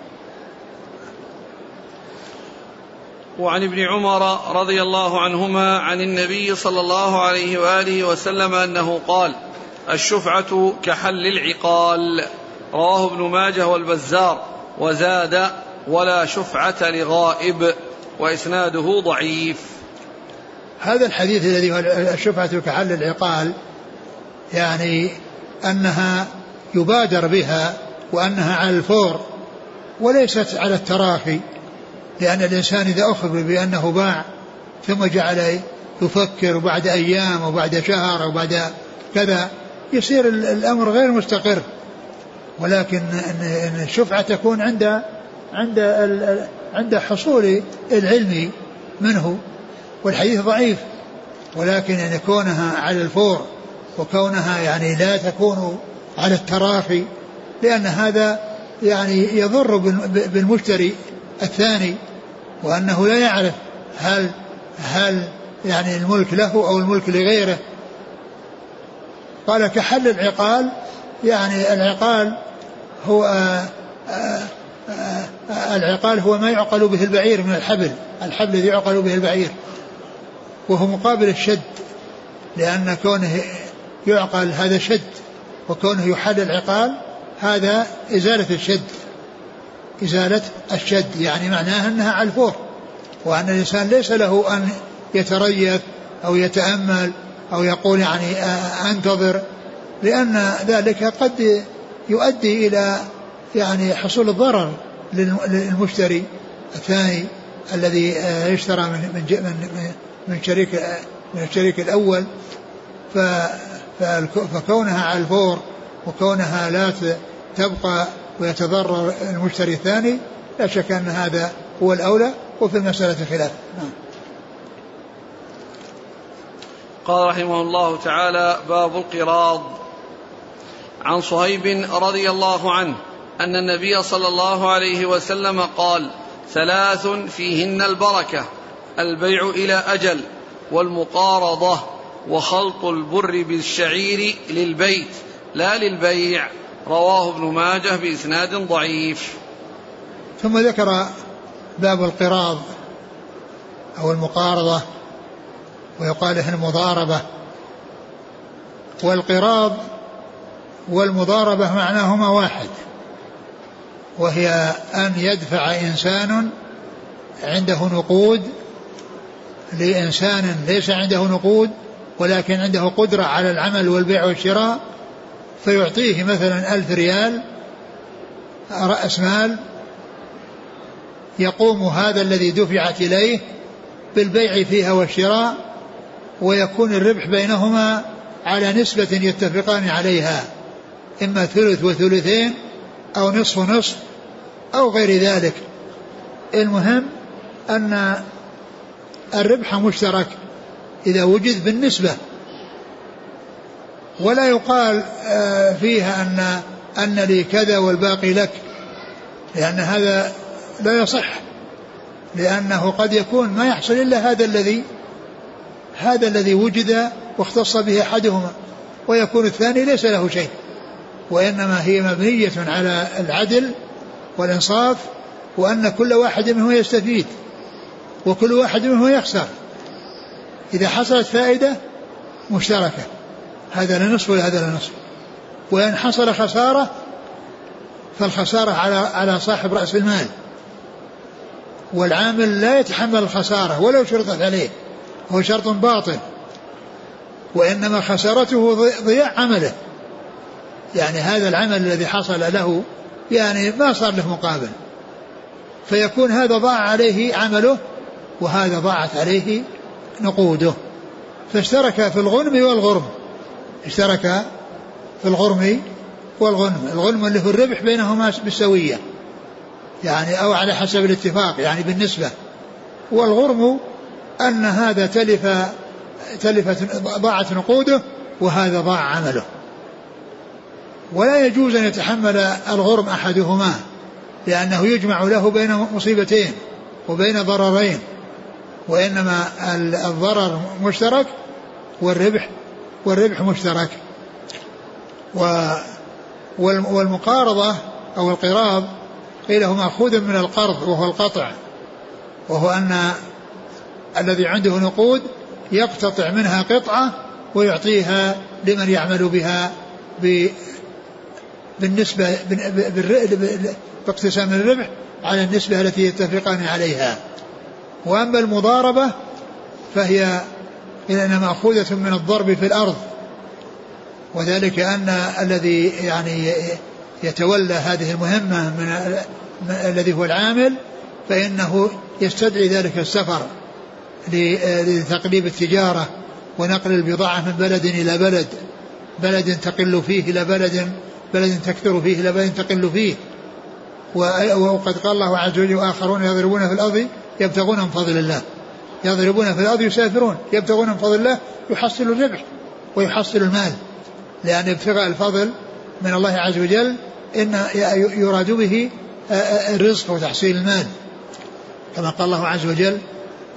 وعن ابن عمر رضي الله عنهما عن النبي صلى الله عليه وآله وسلم أنه قال: الشفعة كحل العقال. رواه ابن ماجه والبزار وزاد ولا شفعة لغائب وإسناده ضعيف. هذا الحديث الذي الشفعة كحل العقال يعني أنها يبادر بها وأنها على الفور وليست على التراخي لأن الإنسان إذا أخبر بأنه باع ثم جعل يفكر بعد أيام وبعد شهر أو بعد كذا يصير الأمر غير مستقر. ولكن ان الشفعة تكون عند عند عند حصول العلم منه. والحديث ضعيف ولكن ان كونها على الفور وكونها يعني لا تكون على التراخي لأن هذا يعني يضر بالمشتري الثاني وأنه لا يعرف هل هل يعني الملك له أو الملك لغيره. قال كحل العقال يعني العقال هو آآ آآ آآ العقال هو ما يعقل به البعير من الحبل الحبل الذي يعقل به البعير. وهو مقابل الشد لأن كونه يعقل هذا شد وكونه يحل العقال هذا إزالة الشد إزالة الشد يعني معناه أنها على الفور. وأن الإنسان ليس له أن يتريث أو يتأمل أو يقول يعني أنتظر. لأن ذلك قد يؤدي إلى يعني حصول الضرر للمشتري الثاني الذي يشترى من من من شريك من الشريك الأول. فكونها على الفور وكونها لا تبقى ويتضرر المشتري الثاني لا شك أن هذا هو الأولى وفي المسألة خلاف نعم. قال رحمه الله تعالى باب القراض. عن صهيب رضي الله عنه أن النبي صلى الله عليه وسلم قال ثلاث فيهن البركة البيع إلى أجل والمقارضة وخلط البر بالشعير للبيت لا للبيع. رواه ابن ماجه بإسناد ضعيف. ثم ذكر باب القراض أو المقارضة ويقال له المضاربة. والقراض والمضاربة معناهما واحد وهي أن يدفع إنسان عنده نقود لإنسان ليس عنده نقود ولكن عنده قدرة على العمل والبيع والشراء فيعطيه مثلا ألف ريال رأس مال يقوم هذا الذي دفعت إليه بالبيع فيها والشراء ويكون الربح بينهما على نسبة يتفقان عليها. إما ثلث وثلثين أو نصف ونصف أو غير ذلك. المهم أن الربح مشترك إذا وجد بالنسبة. ولا يقال آه، فيها أن أن لي كذا والباقي لك لأن هذا لا يصح لأنه قد يكون ما يحصل إلا هذا الذي هذا الذي وجد واختص به أحدهما ويكون الثاني ليس له شيء. وإنما هي مبنية على العدل والإنصاف وأن كل واحد منه يستفيد وكل واحد منه يخسر. إذا حصلت فائدة مشتركة هذا لنصف وهذا لنصف وإن حصل خسارة فالخسارة على على صاحب رأس المال. والعامل لا يتحمل الخسارة ولو شرطت عليه هو شرط باطل. وإنما خسارته ضياع عمله. يعني هذا العمل الذي حصل له يعني ما صار له مقابل. فيكون هذا ضاع عليه عمله وهذا ضاعت عليه نقوده. فاشترك في الغنم والغرم. اشترك في الغرم والغنم. الغنم اللي هو الربح بينهما بالسوية. يعني أو على حسب الاتفاق يعني بالنسبة. والغرم أن هذا تلف تلفت ضاعت نقوده وهذا ضاع عمله. ولا يجوز أن يتحمل الغرم أحدهما لأنه يجمع له بين مصيبتين وبين ضررين وإنما الضرر مشترك والربح والربح مشترك. والمقارضة أو القراض قيل هو مأخوذ من القرض وهو القطع وهو أن الذي عنده نقود يقتطع منها قطعة ويعطيها لمن يعمل بها بالنسبة باقتسام الربح على النسبة التي يتفقان عليها. وأما المضاربة فهي إنما مأخوذة من الضرب في الأرض. وذلك أن الذي يعني يتولى هذه المهمة من الذي هو العامل فإنه يستدعي ذلك السفر لتقليب التجارة ونقل البضاعة من بلد إلى بلد. بلد تقل فيه إلى بلد بلد تكثر فيه إلى بلد تقل فيه. وقد قال الله عز وجل وآخرون يضربون في الأرض يبتغون من فضل الله. يضربون في الأرض يسافرون يبتغون من فضل الله يحصل الربح ويحصل المال. لأن ابتغاء الفضل من الله عز وجل إن يراد به الرزق وتحصيل المال. كما قال الله عز وجل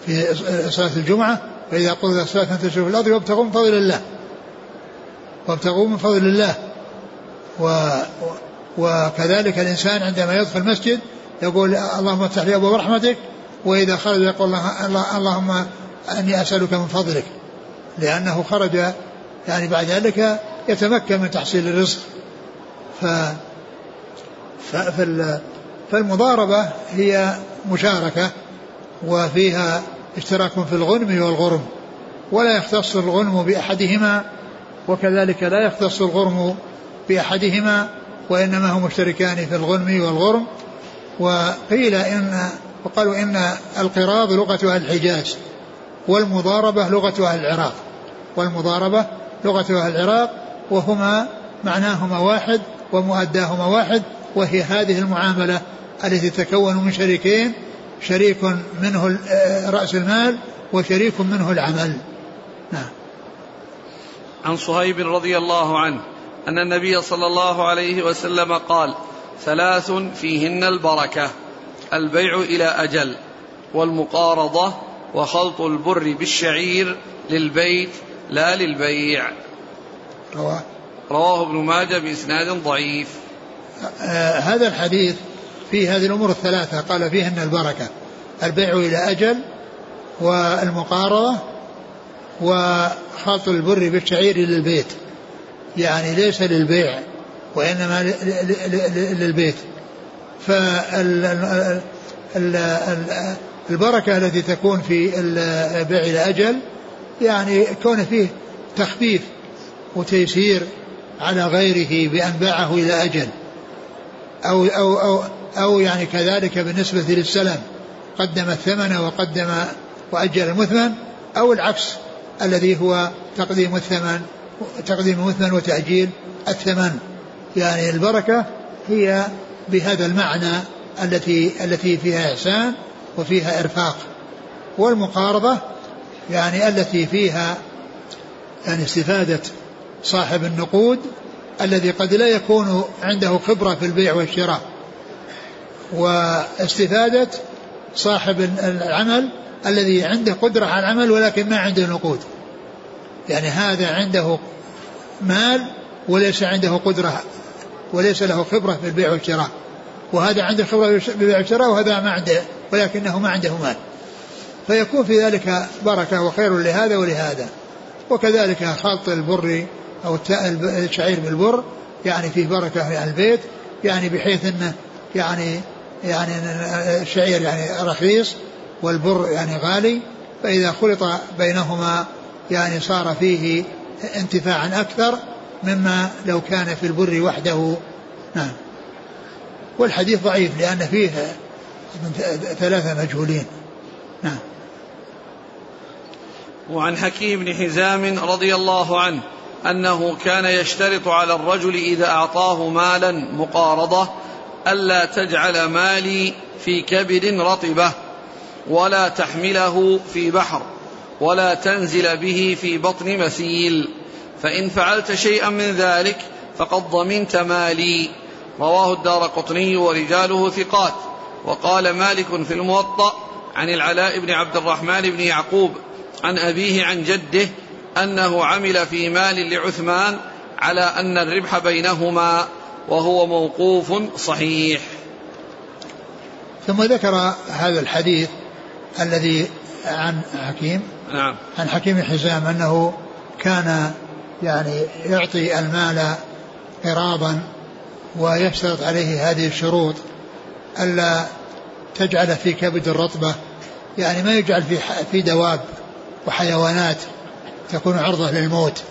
في صلاة الجمعة فإذا قضي الصلاة فانتشروا في الأرض وابتغوا من فضل الله. وابتغوا من فضل الله. و وكذلك الإنسان عندما يدخل المسجد يقول اللهم افتح لي أبواب رحمتك وإذا خرج يقول اللهم أني أسألك من فضلك لأنه خرج يعني بعد ذلك يتمكن من تحصيل الرزق. ف فالمضاربة هي مشاركة وفيها اشتراك في الغنم والغرم ولا يختص الغنم بأحدهما وكذلك لا يختص الغرم بأحدهما وإنما هم مشتركان في الغنم والغرم. وقيل إن وقالوا إن القراض لغة أهل الحجاز والمضاربة لغة أهل العراق. والمضاربة لغة أهل العراق وهما معناهما واحد ومؤداهما واحد وهي هذه المعاملة التي تتكون من شريكين شريك منه رأس المال وشريك منه العمل. نعم. عن صهيب رضي الله عنه أن النبي صلى الله عليه وسلم قال ثلاث فيهن البركة البيع إلى أجل والمقارضة وخلط البر بالشعير للبيت لا للبيع. رواه. رواه ابن ماجه بإسناد ضعيف. آه هذا الحديث فيه هذه الأمور الثلاثة قال فيهن البركة البيع إلى أجل والمقارضة وخلط البر بالشعير للبيت. يعني ليس للبيع وإنما للبيت. فالبركة التي تكون في البيع إلى أجل يعني كون فيه تخفيف وتيسير على غيره بأن باعه إلى أجل. أو أو أو أو يعني كذلك بالنسبة للسلم قدم الثمن وقدم وأجل المثمن أو العكس الذي هو تقديم الثمن تقديم المثمن وتأجيل الثمن. يعني البركة هي بهذا المعنى التي التي فيها إحسان وفيها إرفاق. والمقارضة يعني التي فيها يعني استفادة صاحب النقود الذي قد لا يكون عنده خبرة في البيع والشراء. واستفادة صاحب العمل الذي عنده قدرة على العمل ولكن ما عنده نقود. يعني هذا عنده مال وليس عنده قدرة وليس له خبرة في البيع والشراء. وهذا عنده خبرة في البيع والشراء وهذا ما عنده ولكنه ما عنده مال. فيكون في ذلك بركة وخير لهذا ولهذا. وكذلك خلط البر أو الشعير بالبر يعني فيه بركة يعني البيت يعني بحيث أنه يعني يعني الشعير يعني رخيص والبر يعني غالي فإذا خلط بينهما يعني صار فيه انتفاعا أكثر مما لو كان في البر وحده. نعم. والحديث ضعيف لأن فيه ثلاثة مجهولين. نعم. وعن حكيم بن حزام رضي الله عنه أنه كان يشترط على الرجل إذا أعطاه مالا مقارضة ألا تجعل مالي في كبد رطبة ولا تحمله في بحر. ولا تنزل به في بطن مسيل فإن فعلت شيئا من ذلك فقد ضمنت مالي. رواه الدار قطني ورجاله ثقات. وقال مالك في الموطأ عن العلاء بن عبد الرحمن بن يعقوب عن أبيه عن جده أنه عمل في مال لعثمان على أن الربح بينهما وهو موقوف صحيح. ثم ذكر هذا الحديث الذي عن حكيم نعم. عن حكيم حزام أنه كان يعني يعطي المال قراضا ويشترط عليه هذه الشروط ألا تجعل في كبد الرطبة يعني ما يجعل في في دواب وحيوانات تكون عرضة للموت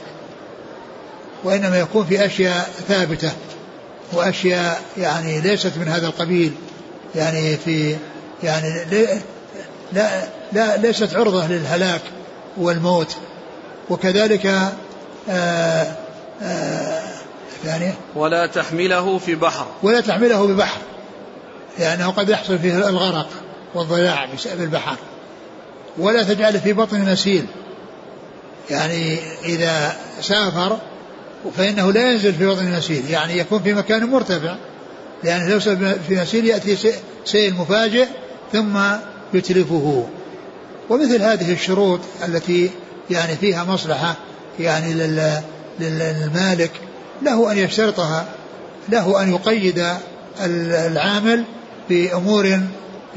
وإنما يكون في أشياء ثابتة وأشياء يعني ليست من هذا القبيل يعني في يعني لا لا ليست عرضة للهلاك والموت. وكذلك آآ آه، آآ آه، ثانية ولا تحمله في بحر. ولا تحمله ببحر لأنه قد يحصل فيه الغرق والضياع بسبب البحر. ولا تجعله في بطن مسيل يعني إذا سافر فإنه لا ينزل في بطن المسيل يعني يكون في مكان مرتفع لأنه لو في مسيل يأتي سيل مفاجئ ثم يتلفه. ومثل هذه الشروط التي يعني فيها مصلحة يعني للمالك له أن يشترطها له أن يقيد العامل بأمور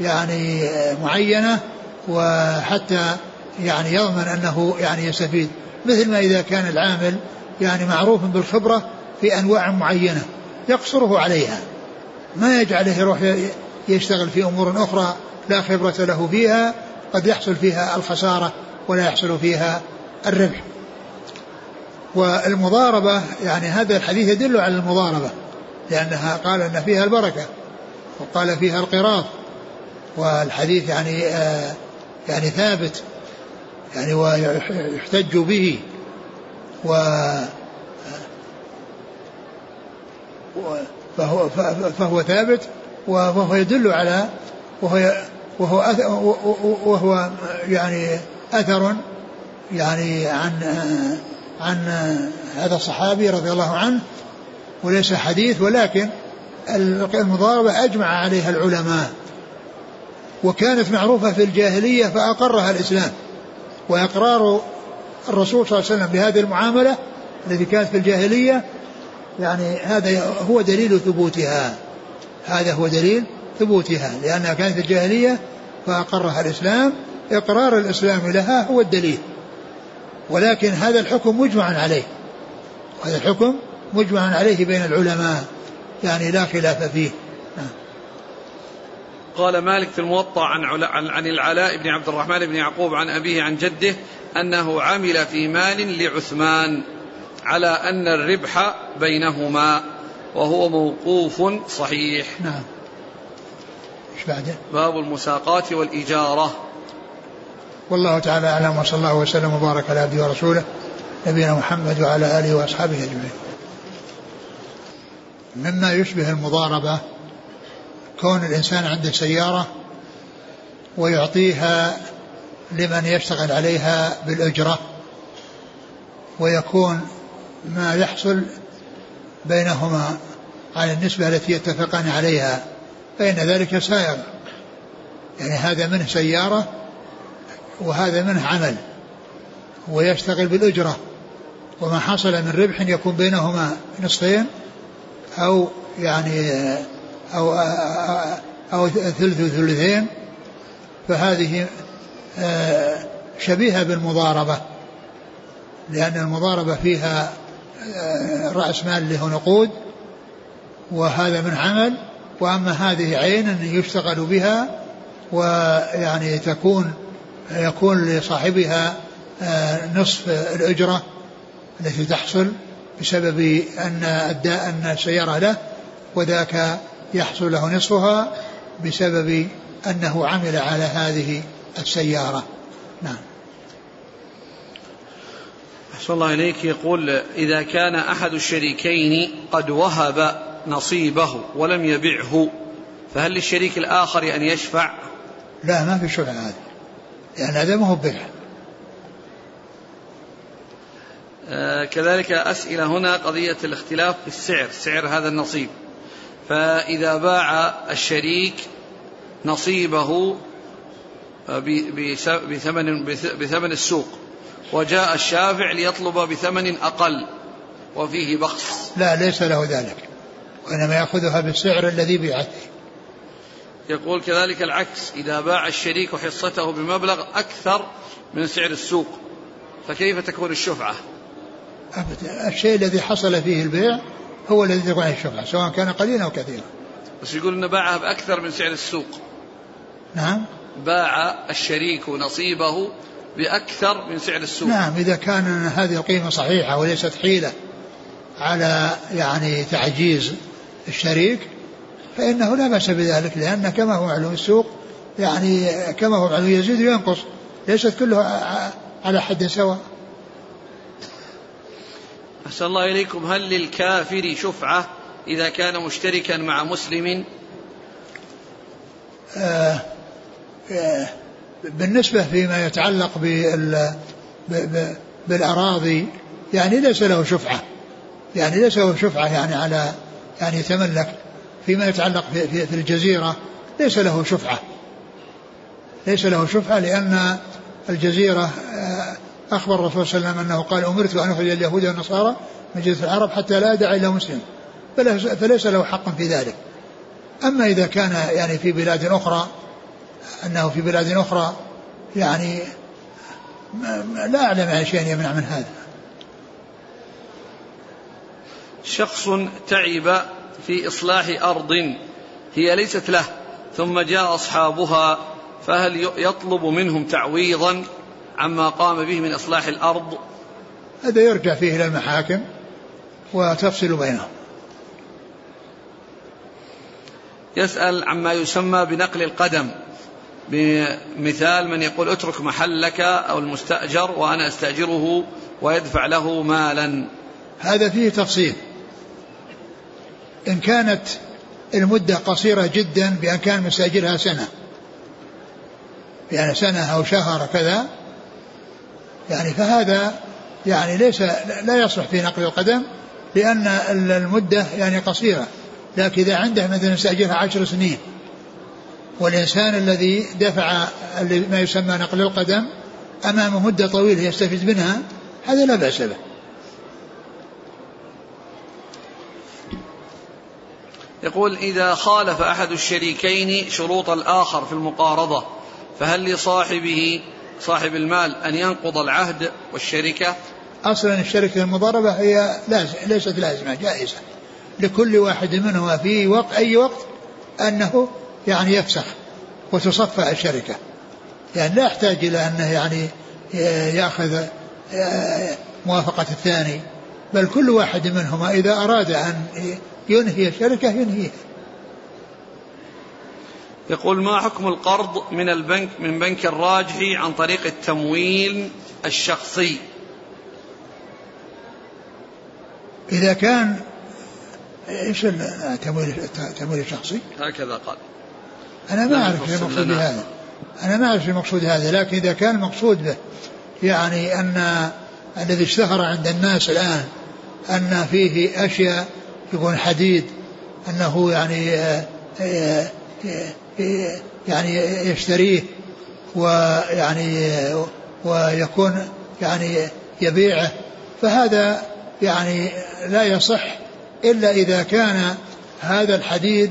يعني معينة وحتى يعني يضمن أنه يعني يستفيد. مثل ما إذا كان العامل يعني معروف بالخبرة في أنواع معينة يقصره عليها. ما يجعله يروح يشتغل في أمور أخرى لا خبرة له فيها قد يحصل فيها الخسارة ولا يحصل فيها الربح. والمضاربة يعني هذا الحديث يدل على المضاربة لأنها قال أن فيها البركة وقال فيها القراض والحديث يعني آه يعني ثابت يعني ويحتج به و فهو فهو ثابت وهو يدل على وهو وهو وهو يعني أثر يعني عن عن هذا الصحابي رضي الله عنه وليس حديث ولكن المضاربة أجمع عليها العلماء وكانت معروفة في الجاهلية فأقرها الإسلام وإقرار الرسول صلى الله عليه وسلم بهذه المعاملة التي كانت في الجاهلية يعني هذا هو دليل ثبوتها هذا هو دليل ثبوتها لأنها كانت في الجاهلية فأقرها الإسلام إقرار الإسلام لها هو الدليل. ولكن هذا الحكم مجمع عليه. هذا الحكم مجمع عليه بين العلماء يعني لا خلاف فيه. قال مالك في الموطأ عن عن العلاء بن عبد الرحمن بن يعقوب عن أبيه عن جده أنه عمل في مال لعثمان على أن الربح بينهما وهو موقوف صحيح. نعم. إيش بعده؟ باب المساقات والإجارة. والله تعالى أعلم وصلى الله وسلم وبارك على عبده ورسوله نبينا محمد وعلى آله وأصحابه أجمعين. مما يشبه المضاربة كون الإنسان عنده سيارة ويعطيها لمن يشتغل عليها بالأجرة ويكون ما يحصل بينهما على النسبة التي يتفقان عليها. فإن ذلك سائر. يعني هذا منه سيارة وهذا منه عمل ويشتغل بالأجرة. وما حصل من ربح يكون بينهما نصفين أو يعني أو أو ثلث ثلثين. فهذه آه، شبيهة بالمضاربة. لأن المضاربة فيها آه، رأس مال له نقود وهذا من عمل وأما هذه عين يشتغل بها ويعني تكون يكون لصاحبها آه، نصف الأجرة التي تحصل بسبب أن أداء أن السيارة له وذاك يحصل له نصفها بسبب أنه عمل على هذه السيارة. نعم. أحسن الله إليك. يقول إذا كان أحد الشريكين قد وهب نصيبه ولم يبعه فهل للشريك الآخر أن يشفع؟ لا ما في شفع هذا يعني هذا ما هو بيع آه كذلك أسئلة هنا قضية الاختلاف في السعر سعر هذا النصيب. فإذا باع الشريك نصيبه آه، بثمن بثمن السوق وجاء الشافع ليطلب بثمن أقل وفيه بخس. لا ليس له ذلك. وإنما يأخذها بالسعر الذي بيعته يقول كذلك العكس إذا باع الشريك حصته بمبلغ أكثر من سعر السوق فكيف تكون الشفعة؟ أبدا. الشيء الذي حصل فيه البيع هو الذي تكون الشفعة سواء كان قليلا أو كثيرا. بس يقول أنه باعها بأكثر من سعر السوق. نعم. باع الشريك نصيبه بأكثر من سعر السوق. نعم إذا كان هذه القيمة صحيحة وليست حيلة على يعني تعجيز الشريك فإنه لا بأس بذلك لأن كما هو معلوم السوق يعني كما هو معلوم يزيد وينقص ليست كلها على حد سواء. أحسن الله إليكم. هل للكافر شفعة إذا كان مشتركا مع مسلم؟ آه آه بالنسبة فيما يتعلق بال بالأراضي يعني ليس له شفعة يعني ليس له شفعة يعني على يعني يتملك فيما يتعلق في, في, في الجزيرة ليس له شفعة. ليس له شفعة لأن الجزيرة آه، أخبر الرسول صلى الله عليه وسلم أنه قال أمرت أن أخرج اليهود والنصارى من جزيرة العرب حتى لا أدع إلا مسلم. فليس له حق في ذلك. أما إذا كان يعني في بلاد أخرى أنه في بلاد أخرى يعني لا أعلم عن شيء يمنع من هذا. شخص تعب في إصلاح أرض هي ليست له ثم جاء أصحابها فهل يطلب منهم تعويضا عما قام به من إصلاح الأرض؟ هذا يرجع فيه إلى المحاكم وتفصل بينهم. يسأل عما يسمى بنقل القدم بمثال من يقول اترك محلك أو المستأجر وأنا أستأجره ويدفع له مالا. هذا فيه تفصيل. إن كانت المدة قصيرة جدا بأن كان مستأجرها سنة. يعني سنة أو شهر كذا. يعني فهذا يعني ليس لا يصلح في نقل القدم لأن المدة يعني قصيرة. لكن إذا عنده مثلا استأجرها عشر سنين والإنسان الذي دفع ما يسمى نقل القدم أمامه مدة طويلة يستفيد منها هذا لا بأس به. يقول إذا خالف أحد الشريكين شروط الآخر في المقارضة فهل لصاحبه صاحب المال أن ينقض العهد والشركة؟ أصلا الشركة المضاربة هي لازم ليست لازمة جائزة. لكل واحد منهما في وقت أي وقت أنه يعني يفسخ وتصفى الشركة. يعني لا يحتاج إلى أنه يعني يأخذ موافقة الثاني. بل كل واحد منهما إذا أراد أن ينهي الشركة ينهيها. يقول ما حكم القرض من البنك من بنك الراجحي عن طريق التمويل الشخصي؟ إذا كان إيش التمويل التمويل الشخصي؟ هكذا قال. أنا ما أعرف المقصود بهذا. أنا ما أعرف المقصود هذا لكن إذا كان المقصود به يعني أن الذي اشتهر عند الناس الآن أن فيه أشياء يكون حديد أنه يعني يعني يشتريه ويعني ويكون يعني يبيعه. فهذا يعني لا يصح إلا إذا كان هذا الحديد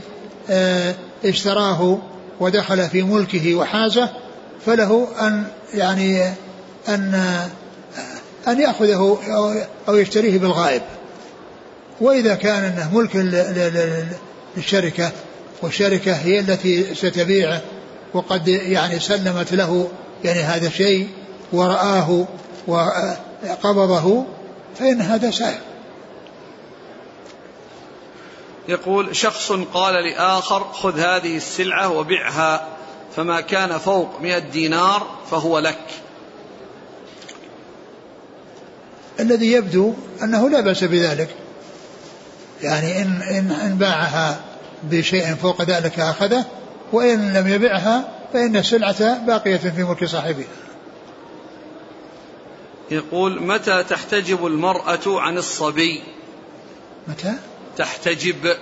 آه، اشتراه ودخل في ملكه وحازه فله أن يعني أن أن يأخذه أو يشتريه بالغائب. وإذا كان أنه ملك للشركة والشركة هي التي ستبيعه وقد يعني سلمت له يعني هذا الشيء ورآه وقبضه فإن هذا سائر يقول شخص قال لآخر خذ هذه السلعة وبعها فما كان فوق مئة دينار فهو لك. الذي يبدو أنه لا بأس بذلك. يعني إن, إن, إن باعها بشيء فوق ذلك أخذه وإن لم يبعها فإن السلعة باقية في ملك صاحبها. يقول متى تحتجب المرأة عن الصبي؟ متى؟ تحتجب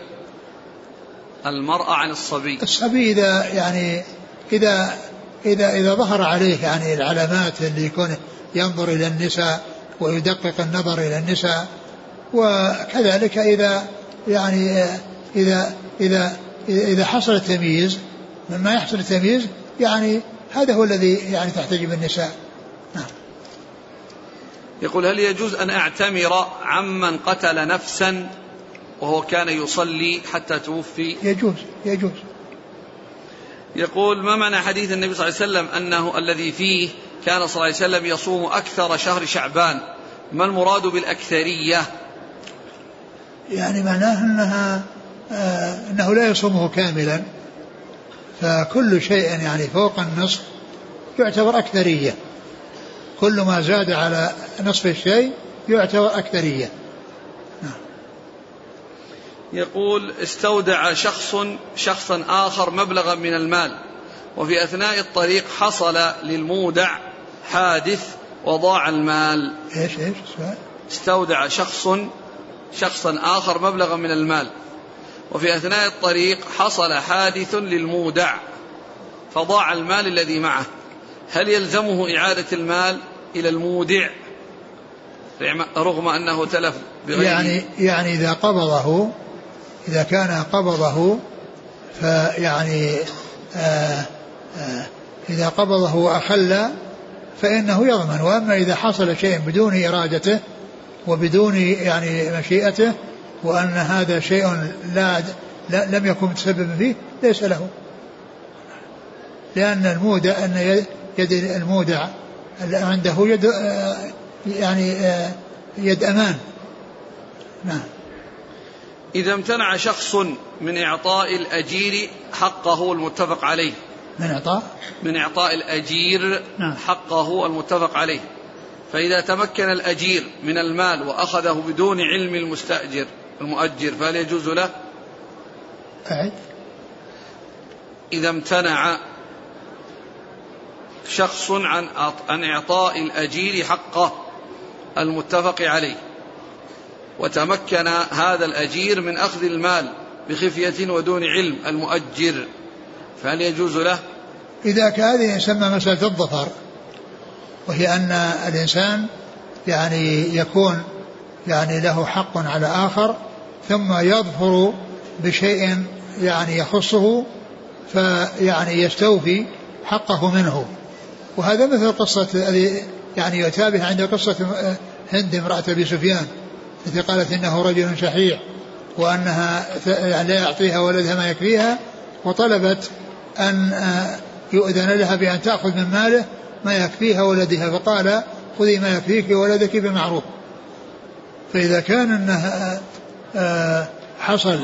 المرأة عن الصبي. الصبي إذا يعني إذا إذا إذا ظهر عليه يعني العلامات اللي يكون ينظر إلى النساء ويدقق النظر إلى النساء وكذلك إذا يعني إذا إذا إذا حصل التمييز مما يحصل التمييز يعني هذا هو الذي يعني تحتجب النساء. نعم. يقول هل يجوز أن أعتمر عمن قتل نفسا وهو كان يصلي حتى توفي؟ يجوز يجوز. يقول ما معنى حديث النبي صلى الله عليه وسلم أنه الذي فيه كان صلى الله عليه وسلم يصوم أكثر شهر شعبان؟ ما المراد بالأكثرية؟ يعني معناه أنها آه أنه لا يصومه كاملا فكل شيء يعني فوق النصف يعتبر أكثرية كل ما زاد على نصف الشيء يعتبر أكثرية نعم. يقول استودع شخص شخصا آخر مبلغا من المال وفي أثناء الطريق حصل للمودع حادث وضاع المال إيش إيش السؤال؟ استودع شخص شخصا آخر مبلغا من المال. وفي أثناء الطريق حصل حادث للمودع فضاع المال الذي معه. هل يلزمه إعادة المال إلى المودع؟ رغم أنه تلف بغيره. يعني يعني إذا قبضه إذا كان قبضه فيعني آه آه إذا قبضه وأخل فإنه يضمن. وأما إذا حصل شيء بدون إرادته وبدون يعني مشيئته وأن هذا شيء لا, لا لم يكن متسببا فيه ليس له. لأن المودع أن يد المودع عنده يد يعني يد أمان. نعم. إذا امتنع شخص من إعطاء الأجير حقه المتفق عليه. من إعطاء؟ من إعطاء الأجير نعم. حقه المتفق عليه. فإذا تمكن الأجير من المال وأخذه بدون علم المستأجر المؤجر فهل يجوز له؟ أعد إذا امتنع شخص عن عن إعطاء الأجير حقه المتفق عليه وتمكن هذا الأجير من أخذ المال بخفية ودون علم المؤجر فهل يجوز له؟ إذا كان هذه يسمى مسألة الظفر وهي أن الإنسان يعني يكون يعني له حق على آخر ثم يظفر بشيء يعني يخصه فيعني يستوفي حقه منه. وهذا مثل قصة يعني يتابه عند قصة هند امرأة أبي سفيان التي قالت إنه رجل شحيح وأنها يعني لا يعطيها ولدها ما يكفيها وطلبت أن يؤذن لها بأن تأخذ من ماله ما يكفيها ولدها فقال خذي ما يكفيك ولدك بمعروف. فإذا كان أنها حصل